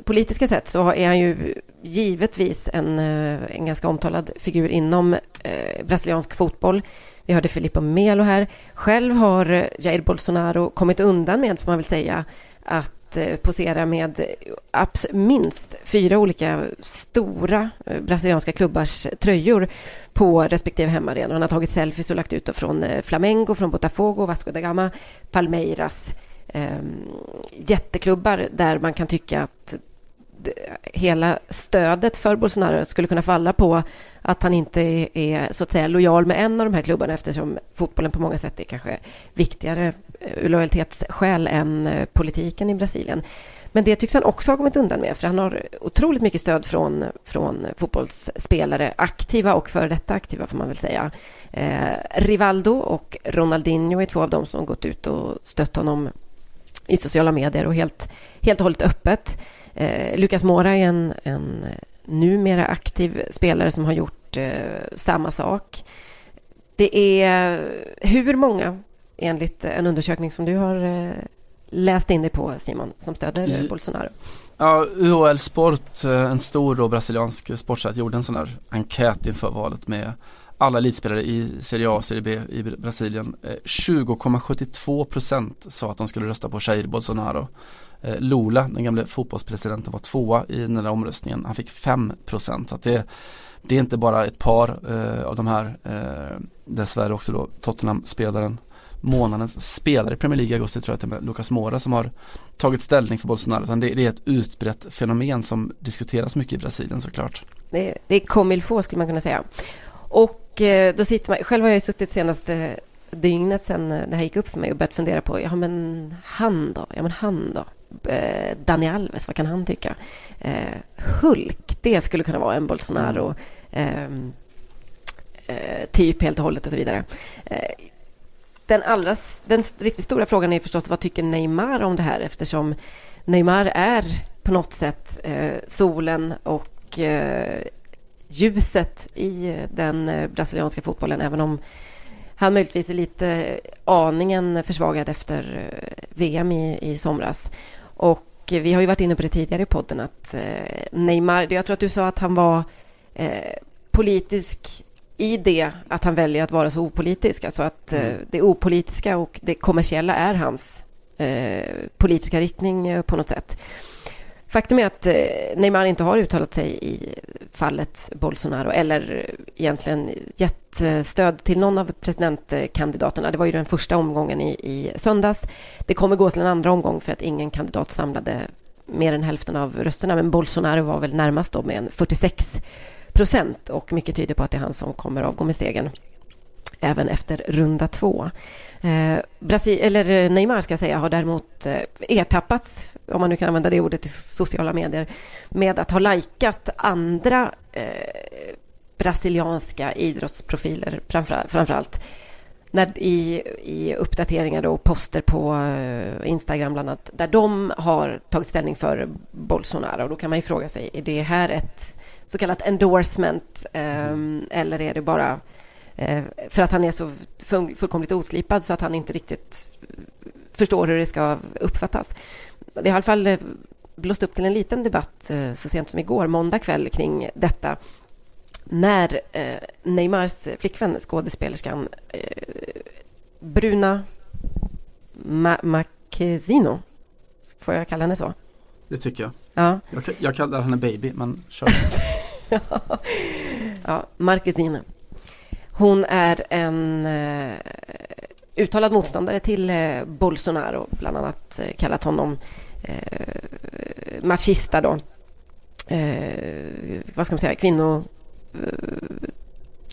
politiska sätt så är han ju givetvis en, eh, en ganska omtalad figur inom eh, brasiliansk fotboll. Vi hörde Filippo Melo här. Själv har Jair Bolsonaro kommit undan med, får man väl säga, att Eh, posera med eh, minst fyra olika stora eh, brasilianska klubbars tröjor på respektive hemmaarena. Han har tagit selfies och lagt ut från Flamengo, från Botafogo, Vasco da Gama, Palmeiras eh, jätteklubbar där man kan tycka att hela stödet för Bolsonaro skulle kunna falla på att han inte är så att säga lojal med en av de här klubbarna eftersom fotbollen på många sätt är kanske viktigare Eh, lojalitetsskäl än eh, politiken i Brasilien. Men det tycks han också ha kommit undan med för han har otroligt mycket stöd från, från fotbollsspelare, aktiva och före detta aktiva får man väl säga. Eh, Rivaldo och Ronaldinho är två av dem som gått ut och stött honom i sociala medier och helt, helt och hållet öppet. Eh, Lucas Mora är en, en eh, numera aktiv spelare som har gjort eh, samma sak. Det är hur många enligt en undersökning som du har eh, läst in dig på Simon, som stöder Ja. Bolsonaro. Ja, UHL Sport, eh, en stor då brasiliansk sportsajt, gjorde en sån här enkät inför valet med alla elitspelare i Serie A och Serie B i Brasilien. Eh, 20,72% sa att de skulle rösta på Jair Bolsonaro. Lula, den gamle fotbollspresidenten, var tvåa i den där omröstningen. Han fick 5% så att det, det är inte bara ett par eh, av de här, eh, dessvärre också då Tottenham-spelaren månadens spelare i Premier League i augusti tror jag att det är Lucas Moura som har tagit ställning för Bolsonaro utan det, det är ett utbrett fenomen som diskuteras mycket i Brasilien såklart. Det är, det är comme faut skulle man kunna säga. Och eh, då sitter man, själv har jag ju suttit senaste dygnet sedan eh, det här gick upp för mig och börjat fundera på, ja men han då, ja men han då, eh, Dani Alves, vad kan han tycka? Hulk, det skulle kunna vara en Bolsonaro ehm, eh, typ helt och hållet och så vidare. Den, allra, den riktigt stora frågan är förstås vad tycker Neymar om det här eftersom Neymar är på något sätt eh, solen och eh, ljuset i den eh, brasilianska fotbollen även om han möjligtvis är lite eh, aningen försvagad efter eh, VM i, i somras. Och eh, vi har ju varit inne på det tidigare i podden att eh, Neymar, jag tror att du sa att han var eh, politisk i det att han väljer att vara så opolitisk. Alltså att eh, Mm. det opolitiska och det kommersiella är hans eh, politiska riktning eh, på något sätt. Faktum är att eh, Neymar inte har uttalat sig i fallet Bolsonaro eller egentligen gett stöd till någon av presidentkandidaterna. Det var ju den första omgången i, i söndags. Det kommer gå till en andra omgång för att ingen kandidat samlade mer än hälften av rösterna. Men Bolsonaro var väl närmast då med en 46 procent och mycket tyder på att det är han som kommer avgå med segern även efter runda två. Eh, Brasil, eller eh, Neymar ska jag säga, har däremot eh, ertappats, om man nu kan använda det ordet i sociala medier, med att ha likat andra eh, brasilianska idrottsprofiler framför, framförallt. När, i, I uppdateringar och poster på eh, Instagram bland annat, där de har tagit ställning för Bolsonaro. Då kan man ju fråga sig, är det här ett så kallat endorsement mm. eller är det bara eh, för att han är så fullkomligt oslipad så att han inte riktigt förstår hur det ska uppfattas. Det har i alla fall eh, blåst upp till en liten debatt eh, så sent som igår, måndag kväll, kring detta när Neymars flickvän, skådespelerskan Bruna Ma- Marquezino, får jag kalla henne så? Det tycker jag. Ja, Jag, jag kallar henne baby men kör. ja Marquezine. Hon är en eh, uttalad motståndare till eh, Bolsonaro, bland annat eh, kallat honom eh, machista då. Eh, vad ska man säga, kvinno... Eh,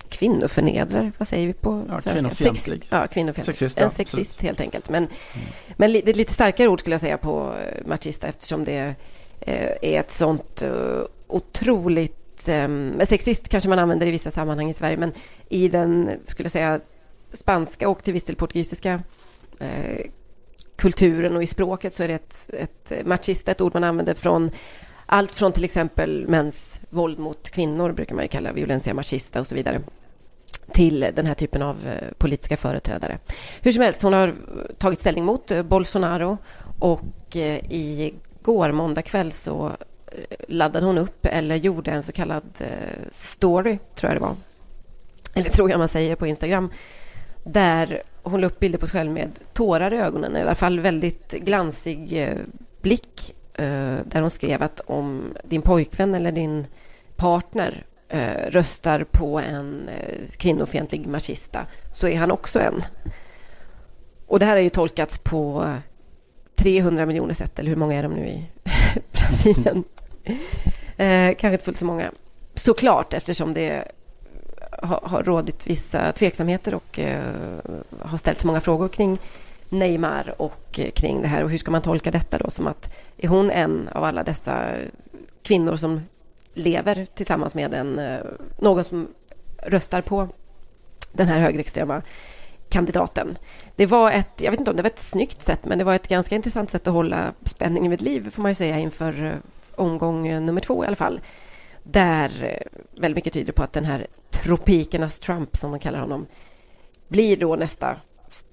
kvinnoförnedrare, vad säger vi på Ja, svenska? kvinnofientlig. Ja, kvinnofientlig. Sexist, en sexist absolut. helt enkelt. Men, men li- lite starkare ord skulle jag säga på eh, machista eftersom det Eh, är ett sånt eh, otroligt... Eh, sexist kanske man använder i vissa sammanhang i Sverige men i den, skulle jag säga, spanska och till viss del portugisiska kulturen och i språket så är det ett, ett machista, ett ord man använder från allt från till exempel mäns våld mot kvinnor brukar man ju kalla violencia machista och så vidare till den här typen av politiska företrädare. Hur som helst, hon har tagit ställning mot Bolsonaro och i igår, måndag kväll, så eh, laddade hon upp eller gjorde en så kallad eh, story, tror jag det var. Eller tror jag man säger på Instagram. Där hon la upp bilder på sig själv med tårar i ögonen, i alla fall väldigt glansig eh, blick. Där hon skrev att om din pojkvän eller din partner röstar på en kvinnofientlig machista så är han också en. Och det här har ju tolkats på 300 miljoner sätt, eller hur många är de nu i Brasilien? Eh, kanske inte fullt så många. Såklart, eftersom det har, har rådit vissa tveksamheter och eh, har ställts många frågor kring Neymar och eh, kring det här. Och hur ska man tolka detta då? Som att är hon en av alla dessa kvinnor som lever tillsammans med en, eh, någon som röstar på den här högerextrema kandidaten. Det var ett, jag vet inte om det var ett snyggt sätt, men det var ett ganska intressant sätt att hålla spänningen vid liv, får man ju säga, inför eh, omgång eh, nummer två i alla fall. Där eh, väldigt mycket tyder på att den här tropikernas Trump, som de kallar honom, blir då nästa st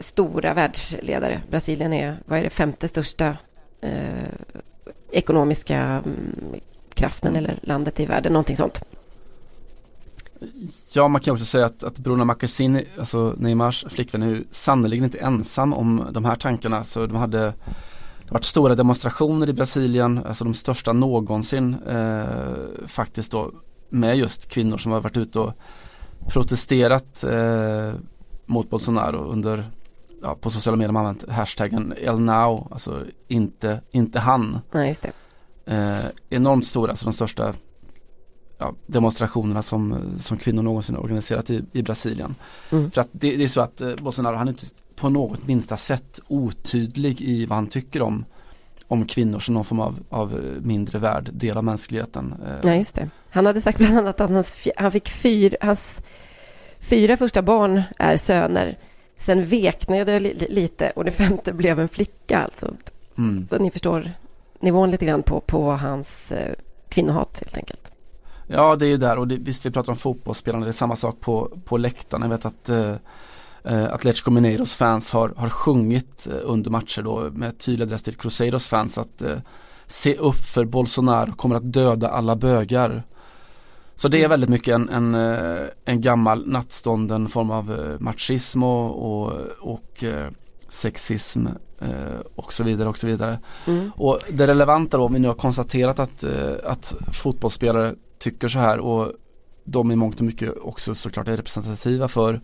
stora världsledare. Brasilien är, vad är det, femte största eh, ekonomiska mm, kraften eller landet i världen, någonting sånt. Ja, man kan också säga att, att Bruna Marquezine, alltså Neymars flickvän, är ju sannolikt inte ensam om de här tankarna. Så de hade det har varit stora demonstrationer i Brasilien, alltså de största någonsin eh, faktiskt då med just kvinnor som har varit ute och protesterat eh, mot Bolsonaro under, ja, på sociala medier man använt hashtaggen El Now, alltså inte, inte han. Nej, just det. Eh, enormt stora, alltså de största ja, demonstrationerna som, som kvinnor någonsin organiserat i, i Brasilien. Mm. För att det, det, är så att eh, Bolsonaro, han är inte på något minsta sätt otydlig i vad han tycker om om kvinnor som någon form av, av mindre värd del av mänskligheten. Eh. Ja, just det. Han hade sagt bland annat att han, han fick fyra, hans fyra första barn är söner. Sen veknade det lite och det femte blev en flicka. Alltså. Mm. Så ni förstår nivån lite grann på, på hans eh, kvinnohat helt enkelt. Ja, det är ju där och det, visst vi pratar om fotbollsspelande, det är samma sak på, på läktaren. Jag vet att eh, eh, Atletico Mineiros fans har, har sjungit eh, under matcher då med tydlig adress till Crusaders fans att eh, se upp för Bolsonaro kommer att döda alla bögar. Så det är väldigt mycket en, en, eh, en gammal nattstånden form av machism och, och, och sexism och så vidare och så vidare. Mm. Och det relevanta då om vi nu har konstaterat att, att fotbollsspelare tycker så här och de i mångt och mycket också såklart är representativa för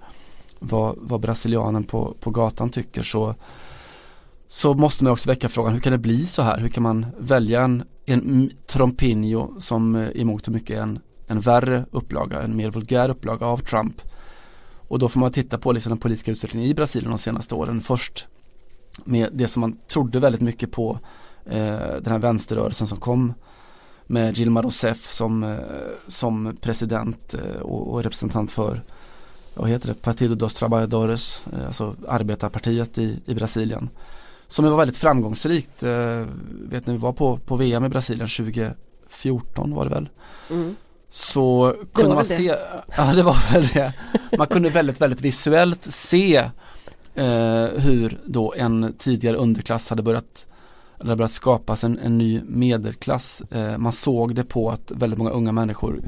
vad, vad brasilianen på, på gatan tycker så, så måste man också väcka frågan hur kan det bli så här? Hur kan man välja en, en Trompinho som eh, i mångt och mycket är en, en värre upplaga, en mer vulgär upplaga av Trump? Och då får man titta på liksom den politiska utvecklingen i Brasilien de senaste åren. Först med det som man trodde väldigt mycket på, eh, den här vänsterrörelsen som kom med Dilma Rousseff som, eh, som president eh, och, och representant för vad heter det, Partido dos Trabalhadores, eh, alltså arbetarpartiet i, i Brasilien. Som var väldigt framgångsrikt, vet ni, vi var på, på VM i Brasilien 2014 var det väl. Mm. Så kunde man se, ja det var väl det. Man kunde väldigt, väldigt visuellt se eh, hur då en tidigare underklass hade börjat eller börjat skapas en, en ny medelklass. Eh, man såg det på att väldigt många unga människor,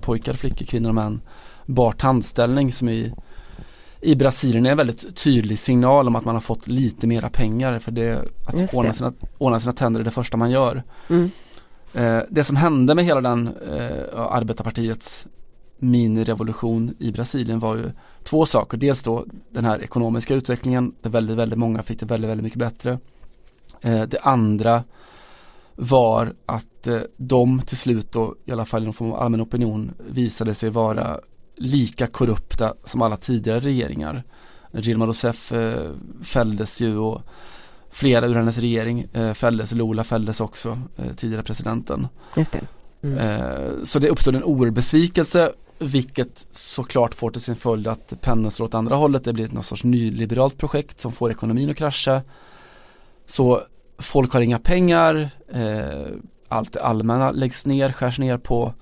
pojkar, flickor, kvinnor och män bar tandställning som i, i Brasilien är en väldigt tydlig signal om att man har fått lite mera pengar för det, att ordna sina, ordna sina tänder är det första man gör. Mm. Eh, det som hände med hela den eh, arbetarpartiets minirevolution i Brasilien var ju två saker. Dels då den här ekonomiska utvecklingen där väldigt, väldigt många fick det väldigt, väldigt mycket bättre. Eh, det andra var att eh, de till slut då, i alla fall i någon form av allmän opinion, visade sig vara lika korrupta som alla tidigare regeringar. Dilma Rousseff eh, fälldes ju och flera ur hennes regering fälldes, Lula fälldes också, tidigare presidenten. Just det. Mm. Så det uppstod en oerhörd besvikelse vilket såklart får till sin följd att pendeln slår åt andra hållet. Det blir någon sorts nyliberalt projekt som får ekonomin att krascha. Så folk har inga pengar, eh, allt det allmänna läggs ner, skärs ner på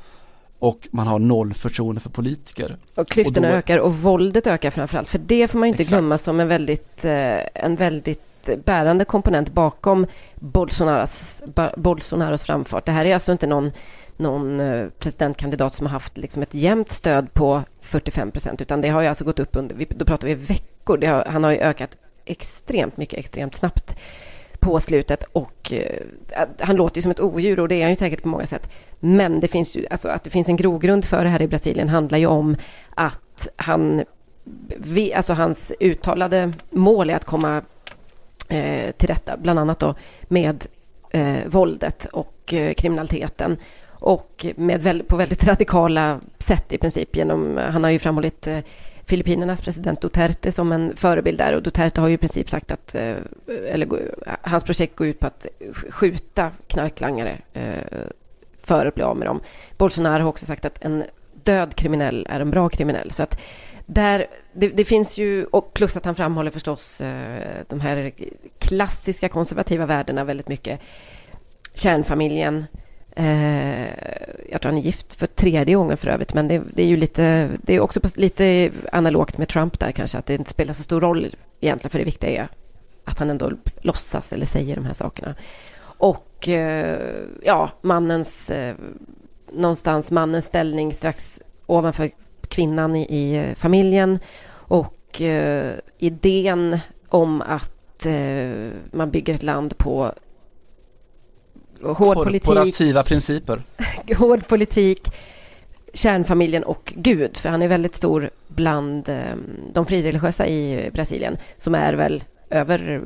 och man har noll förtroende för politiker. Och klyftorna och då... ökar och våldet ökar framförallt. För det får man inte Exakt. glömma som en väldigt, eh, en väldigt bärande komponent bakom Bolsonaros, Bolsonaros framfart. Det här är alltså inte någon, någon eh, presidentkandidat som har haft liksom ett jämnt stöd på 45 procent, utan det har ju alltså gått upp under, då pratar vi veckor. Har, han har ju ökat extremt mycket, extremt snabbt på slutet och eh, han låter ju som ett odjur och det är han ju säkert på många sätt. Men det finns ju, alltså att det finns en grogrund för det här i Brasilien handlar ju om att han, alltså hans uttalade mål är att komma eh, till rätta, bland annat då med eh, våldet och eh, kriminaliteten och med, på väldigt radikala sätt i princip genom, han har ju framhållit eh, Filippinernas president Duterte som en förebild där. Och Duterte har ju i princip sagt att, eh, eller hans projekt går ut på att skjuta knarklangare eh, för att bli av med dem. Bolsonaro har också sagt att en död kriminell är en bra kriminell. Så att där, det, det, finns ju, och plus att han framhåller förstås eh, de här klassiska konservativa värdena väldigt mycket. Kärnfamiljen, Eh, jag tror han är gift för tredje gången för övrigt, men det, det är ju lite, det är också lite analogt med Trump där kanske, att det inte spelar så stor roll egentligen, för det viktiga är att han ändå låtsas eller säger de här sakerna. Och eh, ja, mannens, eh, någonstans mannens ställning strax ovanför kvinnan i, i eh, familjen och eh, idén om att eh, man bygger ett land på hård politik. Korporativa principer. hård politik, kärnfamiljen och Gud, för han är väldigt stor bland eh, de frireligiösa i Brasilien, som är väl över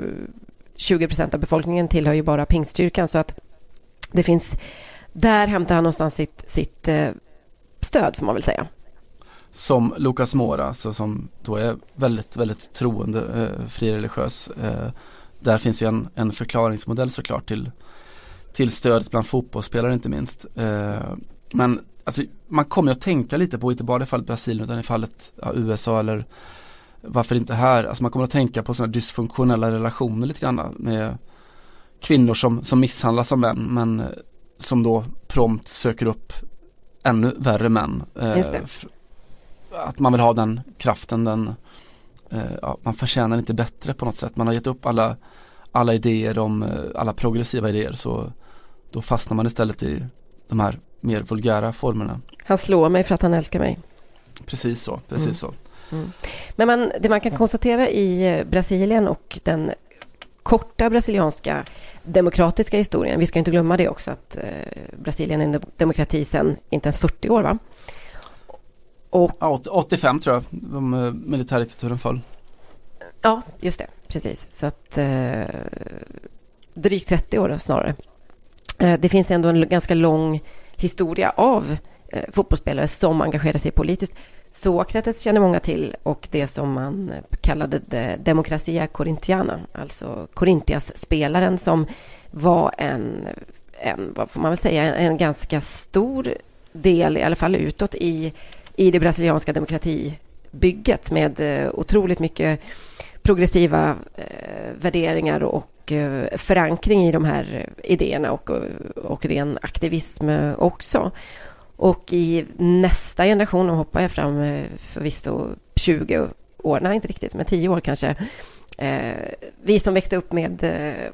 20 procent av befolkningen tillhör ju bara pingstkyrkan, så att det finns, där hämtar han någonstans sitt, sitt eh, stöd, får man väl säga. Som Lucas Mora, alltså som då är väldigt, väldigt troende, eh, frireligiös. Eh, där finns ju en, en förklaringsmodell såklart till, till stödet bland fotbollsspelare inte minst. Eh, men alltså, man kommer att tänka lite på, inte bara i fallet Brasilien utan i fallet ja, USA eller varför inte här, alltså man kommer att tänka på sådana dysfunktionella relationer lite grann med kvinnor som, som misshandlas av män men eh, som då prompt söker upp ännu värre män. Eh, att man vill ha den kraften, den, ja, man förtjänar inte bättre på något sätt. Man har gett upp alla, alla idéer om, eh, alla progressiva idéer så då fastnar man istället i de här mer vulgära formerna. Han slår mig för att han älskar mig. Precis så, precis mm. så. Mm. Men man, det man kan konstatera i Brasilien och den korta brasilianska demokratiska historien, vi ska inte glömma det också att eh, Brasilien är en demokrati sedan inte ens 40 år va? Och, ja, 85 tror jag, eh, militärdiktaturen föll. Ja, just det, precis. Så att eh, drygt 30 år snarare. Eh, det finns ändå en ganska lång historia av eh, fotbollsspelare som engagerar sig politiskt. Sokrates känner många till och det som man kallade de demokratia Corintiana, alltså Corintias-spelaren som var en, en, vad får man väl säga, en, en ganska stor del, i alla fall utåt, i, i det brasilianska demokratibygget med eh, otroligt mycket progressiva eh, värderingar och eh, förankring i de här idéerna och, och ren aktivism eh, också. Och i nästa generation, nu hoppar jag fram eh, förvisso 20 år, nej inte riktigt, men 10 år kanske. Eh, vi som växte upp med eh,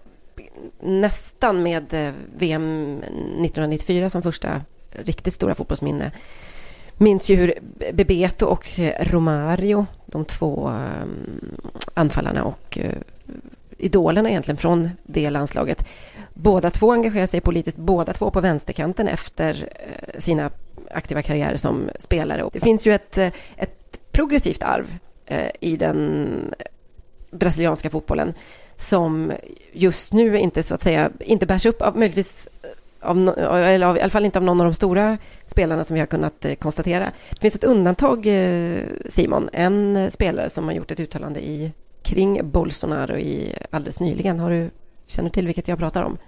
nästan med eh, VM 1994 som första riktigt stora fotbollsminne minns ju hur Bebeto och eh, Romario, de två eh, anfallarna och eh, idolerna egentligen från det landslaget, båda två engagerar sig politiskt, båda två på vänsterkanten efter sina aktiva karriärer som spelare. Det finns ju ett, ett progressivt arv i den brasilianska fotbollen som just nu inte så att säga inte bärs upp av möjligtvis av, eller av, i alla fall inte av någon av de stora spelarna som vi har kunnat eh, konstatera. Det finns ett undantag, eh, Simon, en spelare som har gjort ett uttalande i, kring Bolsonaro i, alldeles nyligen. Har du, känner till vilket jag pratar om?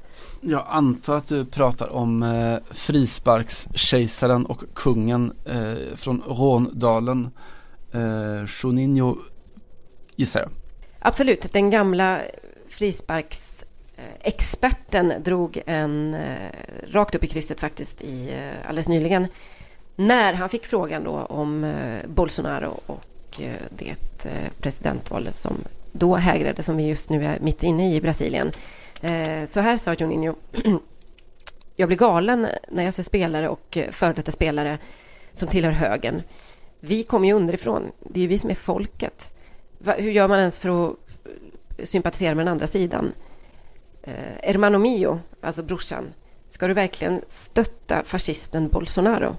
Jag antar att du pratar om eh, frisparkskejsaren och kungen eh, från Råndalen, eh, Juninho gissar jag. Absolut, den gamla frisparks Eh, Eh, experten drog en eh, rakt upp i krysset faktiskt i, eh, alldeles nyligen när han fick frågan då om Bolsonaro och det presidentvalet som då hägrade som vi just nu är mitt inne i i Brasilien. Så här sa Juninho. Jag blir galen när jag ser spelare och före detta spelare som tillhör högern. Vi kommer ju underifrån. Det är ju vi som är folket. Hur gör man ens för att sympatisera med den andra sidan? Eh, Hermano Mio, alltså brorsan, ska du verkligen stötta fascisten Bolsonaro?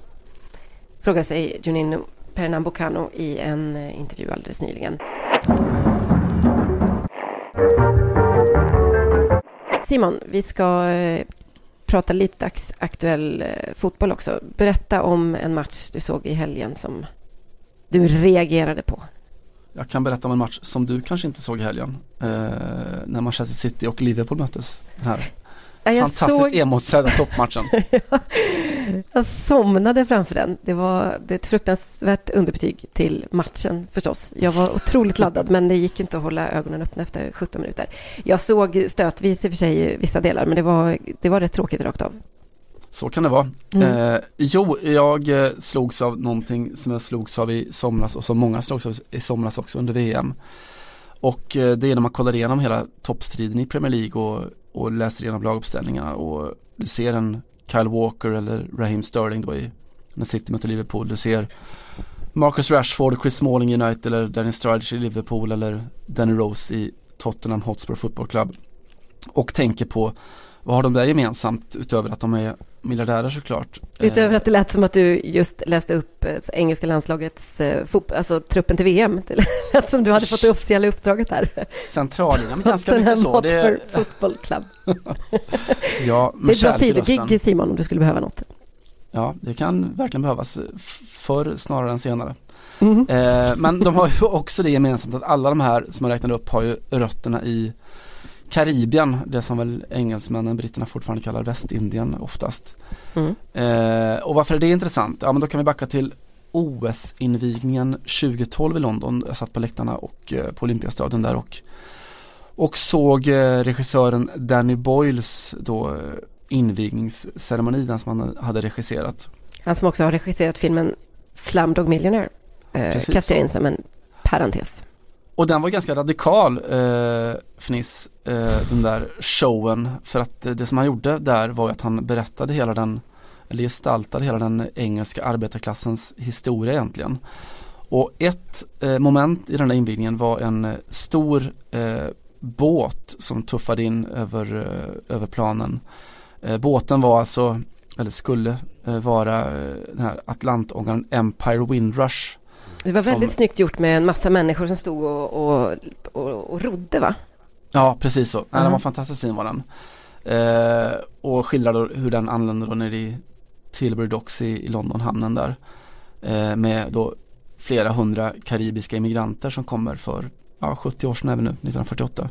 Frågar sig Juninho Pernambucano i en eh, intervju alldeles nyligen. Simon, vi ska eh, prata lite aktuell eh, fotboll också. Berätta om en match du såg i helgen som du reagerade på. Jag kan berätta om en match som du kanske inte såg i helgen. Eh, när Manchester City och Liverpool möttes. Den här ja, fantastiskt såg... emotsedda toppmatchen. jag somnade framför den. Det var det ett fruktansvärt underbetyg till matchen förstås. Jag var otroligt laddad men det gick inte att hålla ögonen öppna efter 17 minuter. Jag såg stötvis i och för sig vissa delar men det var, det var rätt tråkigt rakt av. Så kan det vara. Mm. Eh, jo, jag eh, slogs av någonting som jag slogs av i somras och som många slogs av i somras också under VM. Och det är när man kollar igenom hela toppstriden i Premier League och, och läser igenom laguppställningarna och du ser en Kyle Walker eller Raheem Sterling då i när City möter Liverpool. Du ser Marcus Rashford, Chris Smalling i United eller Danny Sturridge i Liverpool eller Danny Rose i Tottenham Hotspur Football Club. Och tänker på vad har de där gemensamt utöver att de är miljardärer såklart. Utöver att det lät som att du just läste upp eh, engelska landslagets, eh, alltså truppen till VM. Det lät som du hade fått det officiella uppdraget där. Centralligan, ganska mycket så. Det är Football Club. ja, det är ett bra sidogig Simon om du skulle behöva något. Ja, det kan verkligen behövas förr snarare än senare. Mm. Eh, men de har ju också det gemensamt att alla de här som jag räknade upp har ju rötterna i Karibien, det som väl engelsmännen, britterna fortfarande kallar Västindien oftast. Mm. Eh, och varför är det intressant? Ja men då kan vi backa till OS-invigningen 2012 i London. Jag satt på läktarna och eh, på Olympiastadion där och, och såg eh, regissören Danny Boyles då eh, invigningsceremoni, den som han hade regisserat. Han som också har regisserat filmen Slumdog Millionaire. Eh, kastar jag in som en parentes. Och den var ganska radikal, eh, Fniss, eh, den där showen. För att eh, det som han gjorde där var att han berättade hela den, eller gestaltade hela den engelska arbetarklassens historia egentligen. Och ett eh, moment i den där invigningen var en eh, stor eh, båt som tuffade in över, eh, över planen. Eh, båten var alltså, eller skulle vara den här Atlantångaren Empire Windrush det var väldigt som... snyggt gjort med en massa människor som stod och, och, och, och rodde va? Ja, precis så. Mm. Den var fantastiskt fin var den. Eh, och skildrade hur den anlände då nere i Tilbury Docks i, i London, hamnen där. Eh, med då flera hundra karibiska immigranter som kommer för ja, 70 år sedan även nu, 1948.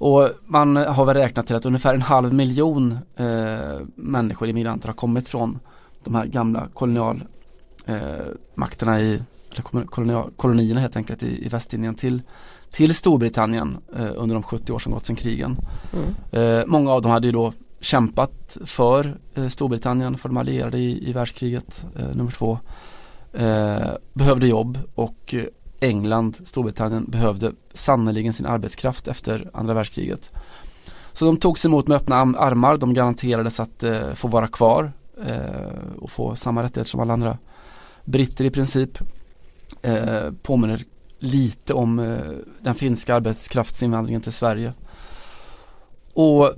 Och man har väl räknat till att ungefär en halv miljon eh, människor, immigranter, har kommit från de här gamla kolonialmakterna eh, i eller kolonierna helt enkelt i, i Västindien till, till Storbritannien eh, under de 70 år som gått sedan krigen. Mm. Eh, många av dem hade ju då kämpat för eh, Storbritannien, för de allierade i, i världskriget eh, nummer två. Eh, behövde jobb och England, Storbritannien behövde sannoliken sin arbetskraft efter andra världskriget. Så de togs emot med öppna armar, de garanterades att eh, få vara kvar och få samma rättigheter som alla andra britter i princip eh, påminner lite om eh, den finska arbetskraftsinvandringen till Sverige. Och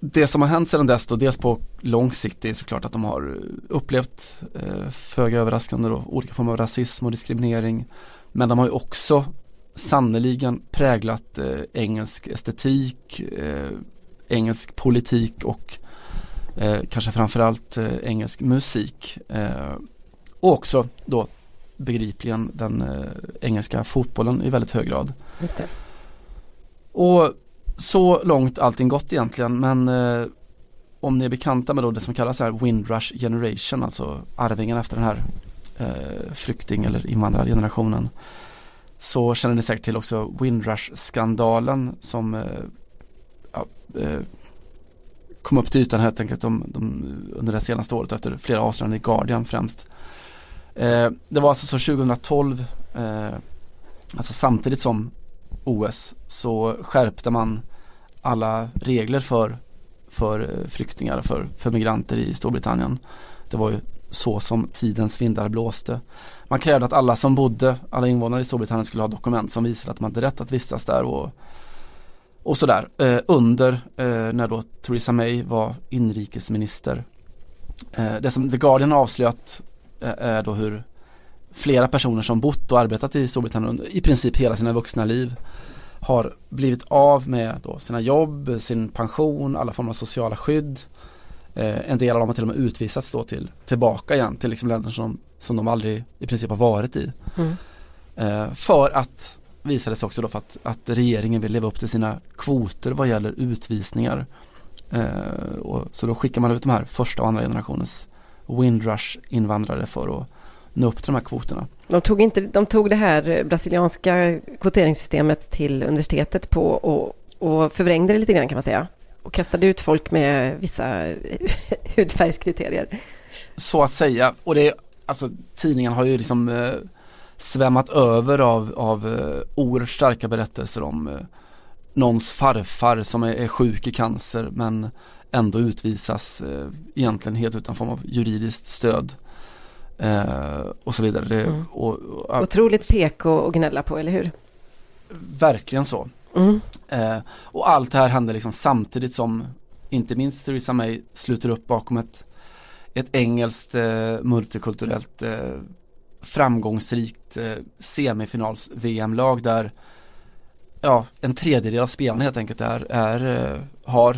det som har hänt sedan dess då, dels på lång sikt, är såklart att de har upplevt, eh, föga överraskande då, olika former av rasism och diskriminering. Men de har ju också sannoliken präglat eh, engelsk estetik, eh, engelsk politik och eh, kanske framförallt eh, engelsk musik. Eh, och också då begripligen den eh, engelska fotbollen i väldigt hög grad. Just det. Och så långt allting gått egentligen men eh, om ni är bekanta med då det som kallas här Windrush generation, alltså arvingen efter den här eh, flykting eller invandrargenerationen så känner ni säkert till också Windrush-skandalen som eh, ja, eh, kom upp till ytan helt enkelt de, de, under det senaste året efter flera avslöjanden i Guardian främst. Eh, det var alltså så 2012, eh, alltså samtidigt som OS, så skärpte man alla regler för, för eh, flyktingar, för, för migranter i Storbritannien. Det var ju så som tidens vindar blåste. Man krävde att alla som bodde, alla invånare i Storbritannien skulle ha dokument som visade att man hade rätt att vistas där och, och sådär. Eh, under eh, när då Theresa May var inrikesminister. Eh, det som The Guardian avslöjat är då hur flera personer som bott och arbetat i Storbritannien under i princip hela sina vuxna liv har blivit av med då sina jobb, sin pension, alla former av sociala skydd. Eh, en del av dem har till och med utvisats då till, tillbaka igen till liksom länder som, som de aldrig i princip har varit i. Mm. Eh, för att visade sig också då för att, att regeringen vill leva upp till sina kvoter vad gäller utvisningar. Eh, och, så då skickar man ut de här första och andra generationens Windrush invandrare för att nå upp till de här kvoterna. De tog, inte, de tog det här brasilianska kvoteringssystemet till universitetet på och, och förvrängde det lite grann kan man säga. Och kastade ut folk med vissa hudfärgskriterier. Så att säga. Och det alltså tidningen har ju liksom eh, svämmat över av, av uh, oerhört starka berättelser om uh, någons farfar som är, är sjuk i cancer men ändå utvisas uh, egentligen helt utan form av juridiskt stöd. Uh, och så vidare. Det, Mm. och, och, Otroligt PK att gnälla på, eller hur? verkligen så. Mm. Eh, och allt det här händer liksom samtidigt som inte minst Theresa May sluter upp bakom ett, ett engelskt eh, multikulturellt eh, framgångsrikt eh, semifinals-VM-lag där ja, en tredjedel av spelarna helt enkelt är, är, eh, har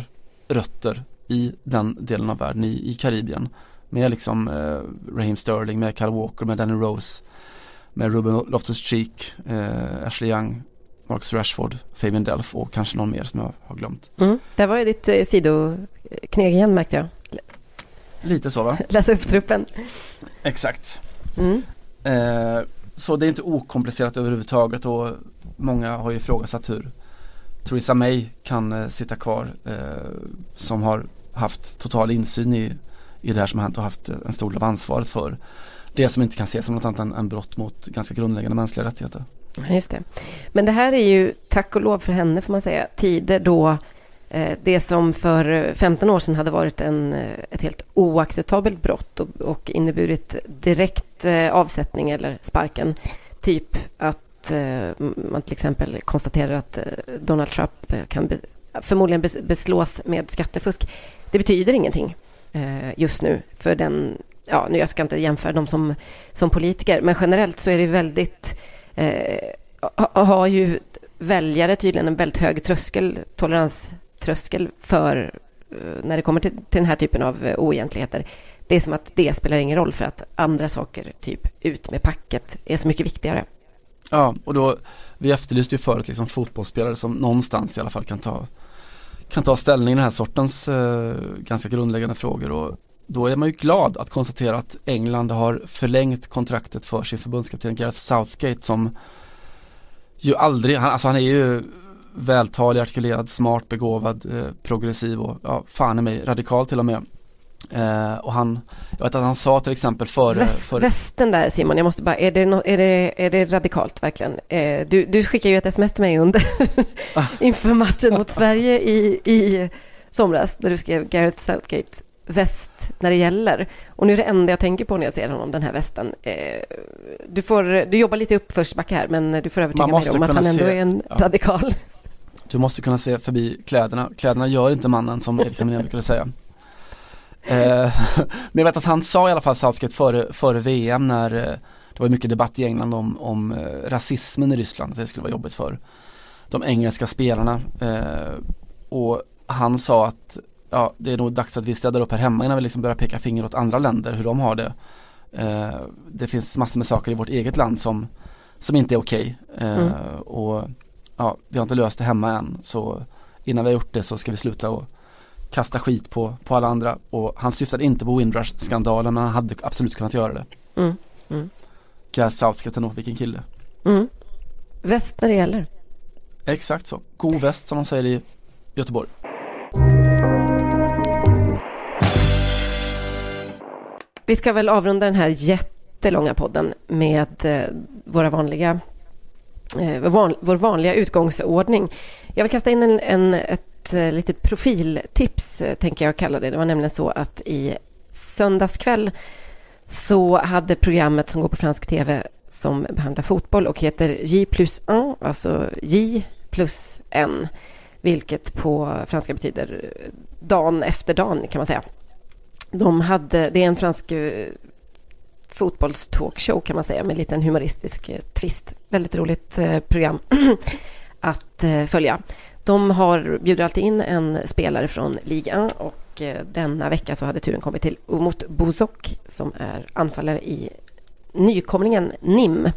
rötter i den delen av världen, i, i Karibien. Med liksom eh, Raheem Sterling, med Kyle Walker, med Danny Rose, med Ruben Loftus-Cheek, eh, Ashley Young, Marcus Rashford, Fabian Delph och kanske någon mer som jag har glömt. Mm. Där var ju ditt eh, sidokneg igen märkte jag. Lite så va? Läsa upp truppen. Exakt. Mm. Eh, så det är inte okomplicerat överhuvudtaget och många har ju ifrågasatt hur Theresa May kan eh, sitta kvar eh, som har haft total insyn i, i det här som har hänt och haft eh, en stor del av ansvaret för det som inte kan ses som något annat än än brott mot ganska grundläggande mänskliga rättigheter. Just det. Men det här är ju, tack och lov för henne får man säga, tider då eh, det som för 15 år sedan hade varit en, eh, ett helt oacceptabelt brott och, och inneburit direkt eh, avsättning eller sparken. Typ att att eh, man till exempel konstaterar att eh, Donald Trump eh, kan be, förmodligen beslås med skattefusk. Det betyder ingenting just nu för den, ja, nu jag ska inte jämföra dem som, som politiker, men generellt så är det väldigt eh, har ju väljare tydligen en väldigt hög tröskel, toleranströskel för när det kommer till, till den här typen av oegentligheter. Det är som att det spelar ingen roll för att andra saker, typ ut med packet, är så mycket viktigare. Ja, och då, vi efterlyste ju förut liksom fotbollsspelare som någonstans i alla fall kan ta, kan ta ställning i den här sortens eh, ganska grundläggande frågor och då är man ju glad att konstatera att England har förlängt kontraktet för sin förbundskapten Gareth Southgate som ju aldrig, han, alltså han är ju vältalig, artikulerad, smart, begåvad, eh, progressiv och ja, fan i mig, radikal till och med. Eh, och han, jag vet att han sa till exempel före, Väst, före västen där Simon, jag måste bara, är det, no, är det, är det radikalt verkligen? Eh, du, du skickade ju ett sms till mig under Ah. inför matchen mot Sverige i, i somras, där du skrev Gareth Southgate väst när det gäller. Och nu är det enda jag tänker på när jag ser honom, den här västen. Eh, du, får, du jobbar lite uppförsbacke här, men du får övertyga mig om att han ändå se- är en ja. radikal. Du måste kunna se förbi kläderna. Kläderna gör inte mannen som Erik Hamrén brukade säga. Eh, men jag vet att han sa i alla fall Southgate före, före VM när eh, det var mycket debatt i England om, om eh, rasismen i Ryssland, att det skulle vara jobbigt för de engelska spelarna. Och han sa att ja, det är nog dags att vi städar upp här hemma innan vi liksom börjar peka finger åt andra länder hur de har det. Det finns massor med saker i vårt eget land som, som inte är okej. Eh, Mm. Och ja, vi har inte löst det hemma än så innan vi har gjort det så ska vi sluta och kasta skit på, på alla andra och han syftade inte på Windrush-skandalen men han hade absolut kunnat göra det. Mm. Mm. Gareth Southgate ändå, vilken kille. Mm. Väst när det gäller. Exakt så, god väst som de säger i Göteborg. Vi ska väl avrunda den här jättelånga podden med eh, våra vanliga, eh, van, vår vanliga utgångsordning. Jag vill kasta in en, en, ett ett eh, litet profiltips, eh, tänker jag kalla det. Det var nämligen så att i söndags kväll så hade programmet som går på fransk tv som behandlar fotboll och heter J plus 1, alltså J plus en, vilket på franska betyder eh, dan efter dan kan man säga. De hade, det är en fransk fotbollstalkshow kan man säga med en liten humoristisk twist. Väldigt roligt program att följa. De har, bjuder alltid in en spelare från ligan och eh, denna vecka så hade turen kommit till Umut Buzok som är anfallare i nykomlingen NIM.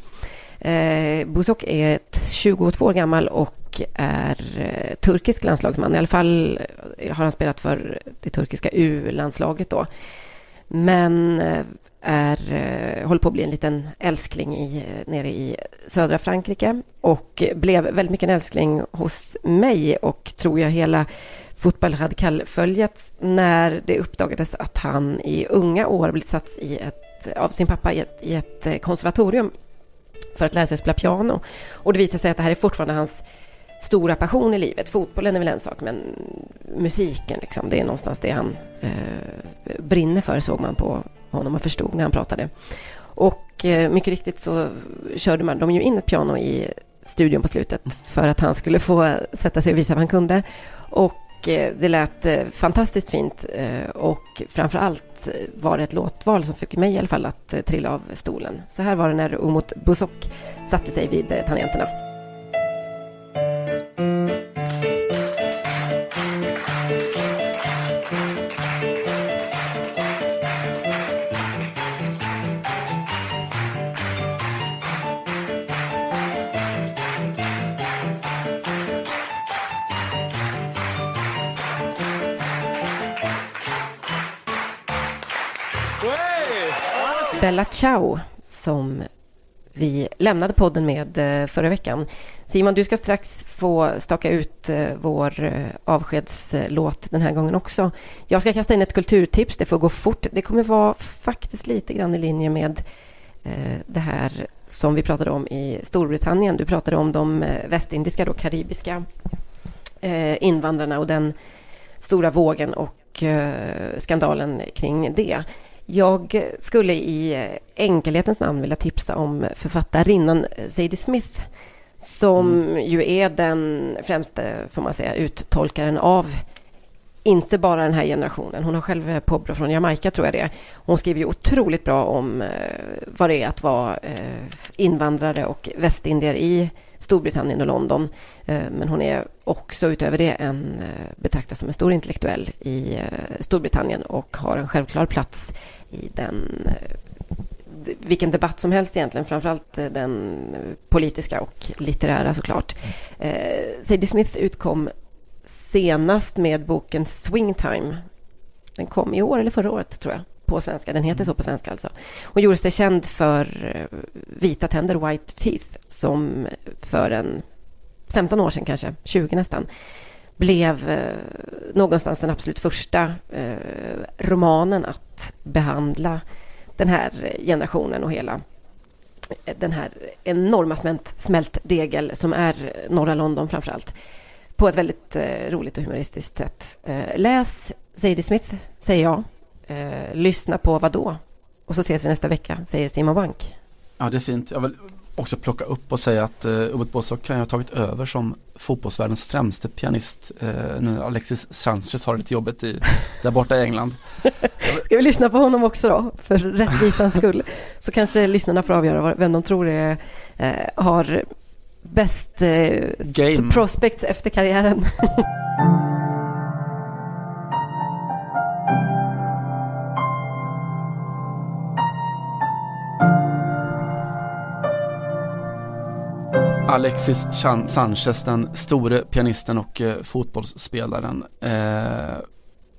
Eh, Buzok är 22 år gammal och är eh, turkisk landslagsman. I alla fall eh, har han spelat för det turkiska U-landslaget då. Men eh, är, eh, håller på att bli en liten älskling i, eh, nere i södra Frankrike och blev väldigt mycket en älskling hos mig och tror jag hela Fotboll Radikal-följet när det uppdagades att han i unga år blivit satt i ett, av sin pappa i ett, i ett eh, konservatorium för att lära sig spela piano. Och det visar sig att det här är fortfarande hans stora passion i livet. Fotbollen är väl en sak, men musiken, liksom, det är någonstans det han eh, brinner för, såg man på honom och förstod när han pratade. Och eh, mycket riktigt så körde man, de ju in ett piano i studion på slutet för att han skulle få sätta sig och visa vad han kunde. Och eh, det lät eh, fantastiskt fint och framför allt var det ett låtval som fick mig i alla fall att trilla av stolen. Så här var det när Umut Busok satte sig vid tangenterna. Bella Ciao som vi lämnade podden med eh, förra veckan. Simon, du ska strax få staka ut eh, vår eh, avskedslåt den här gången också. Jag ska kasta in ett kulturtips. Det får gå fort. Det kommer vara faktiskt lite grann i linje med det här som vi pratade om i Storbritannien. Du pratade om de västindiska, då karibiska invandrarna och den stora vågen och skandalen kring det. Jag skulle i enkelhetens namn vilja tipsa om författarinnan Zadie Smith som mm. ju är den främste, får man säga, uttolkaren av inte bara den här generationen. Hon har själv påbrå från Jamaica, tror jag det. Hon skriver ju otroligt bra om eh, vad det är att vara eh, invandrare och västindier i Storbritannien och London. Eh, men hon är också utöver det en eh, betraktas som en stor intellektuell i eh, Storbritannien och har en självklar plats i den vilken debatt som helst egentligen, framförallt den politiska och litterära såklart. Eh, Sadie Smith utkom senast med boken Swingtime. Den kom i år eller förra året tror jag på svenska. Den heter så på svenska alltså. Hon gjorde sig känd för eh, Vita tänder, White Teeth, som för en 15 år sedan kanske, 20 nästan, blev eh, någonstans den absolut första eh, romanen att behandla den här generationen och hela eh, den här enorma smält, smältdegel som är norra London framför allt på ett väldigt eh, roligt och humoristiskt sätt. Eh, läs Sadie Smith, säger jag. Eh, lyssna på vad då? Och så ses vi nästa vecka, säger Simon Bank. Ja, det är fint. Jag vill också plocka upp och säga att Ubert Bossok kan ju ha tagit över som fotbollsvärldens främste pianist uh, när Alexis Sanchez har det jobbet i, där borta i England. Ska vi lyssna på honom också då, för rättvisans skull? Så kanske lyssnarna får avgöra vem de tror är, uh, har bäst uh, prospects efter karriären. Alexis Sanchez, den store pianisten och eh, fotbollsspelaren. Eh,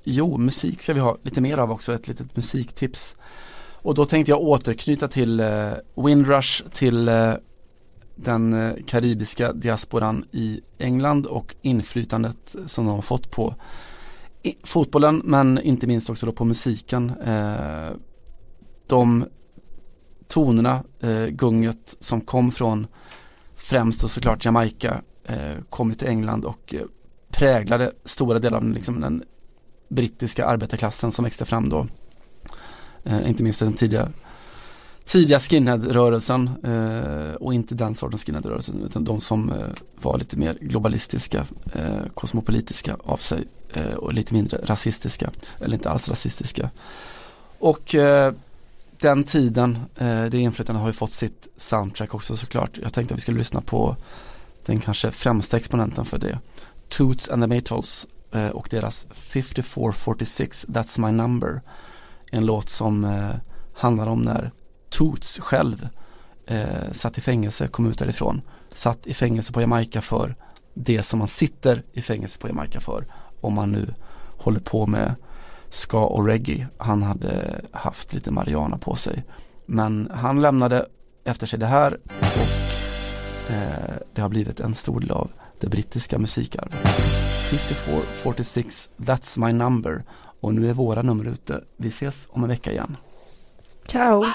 jo, musik ska vi ha lite mer av också, ett litet musiktips. Och då tänkte jag återknyta till eh, Windrush, till eh, den eh, karibiska diasporan i England och inflytandet som de har fått på fotbollen men inte minst också då på musiken. Eh, de tonerna, eh, gunget som kom från främst och såklart Jamaica eh, kom till England och eh, präglade stora delar av liksom, den brittiska arbetarklassen som växte fram då. Eh, inte minst den tidiga, tidiga skinhead-rörelsen eh, och inte den sortens skinhead-rörelsen utan de som eh, var lite mer globalistiska, eh, kosmopolitiska av sig eh, och lite mindre rasistiska, eller inte alls rasistiska. Och eh, den tiden, eh, det inflytandet har ju fått sitt soundtrack också såklart. Jag tänkte att vi skulle lyssna på den kanske främsta exponenten för det. Toots and the Maytals eh, och deras 5446 That's My Number. En låt som eh, handlar om när Toots själv eh, satt i fängelse, kom ut därifrån. Satt i fängelse på Jamaica för det som man sitter i fängelse på Jamaica för. Om man nu håller på med ska och reggae. Han hade haft lite marijuana på sig. Men han lämnade efter sig det här och eh, det har blivit en stor del av det brittiska musikarvet. 5446, that's my number. Och nu är våra nummer ute. Vi ses om en vecka igen. Ciao!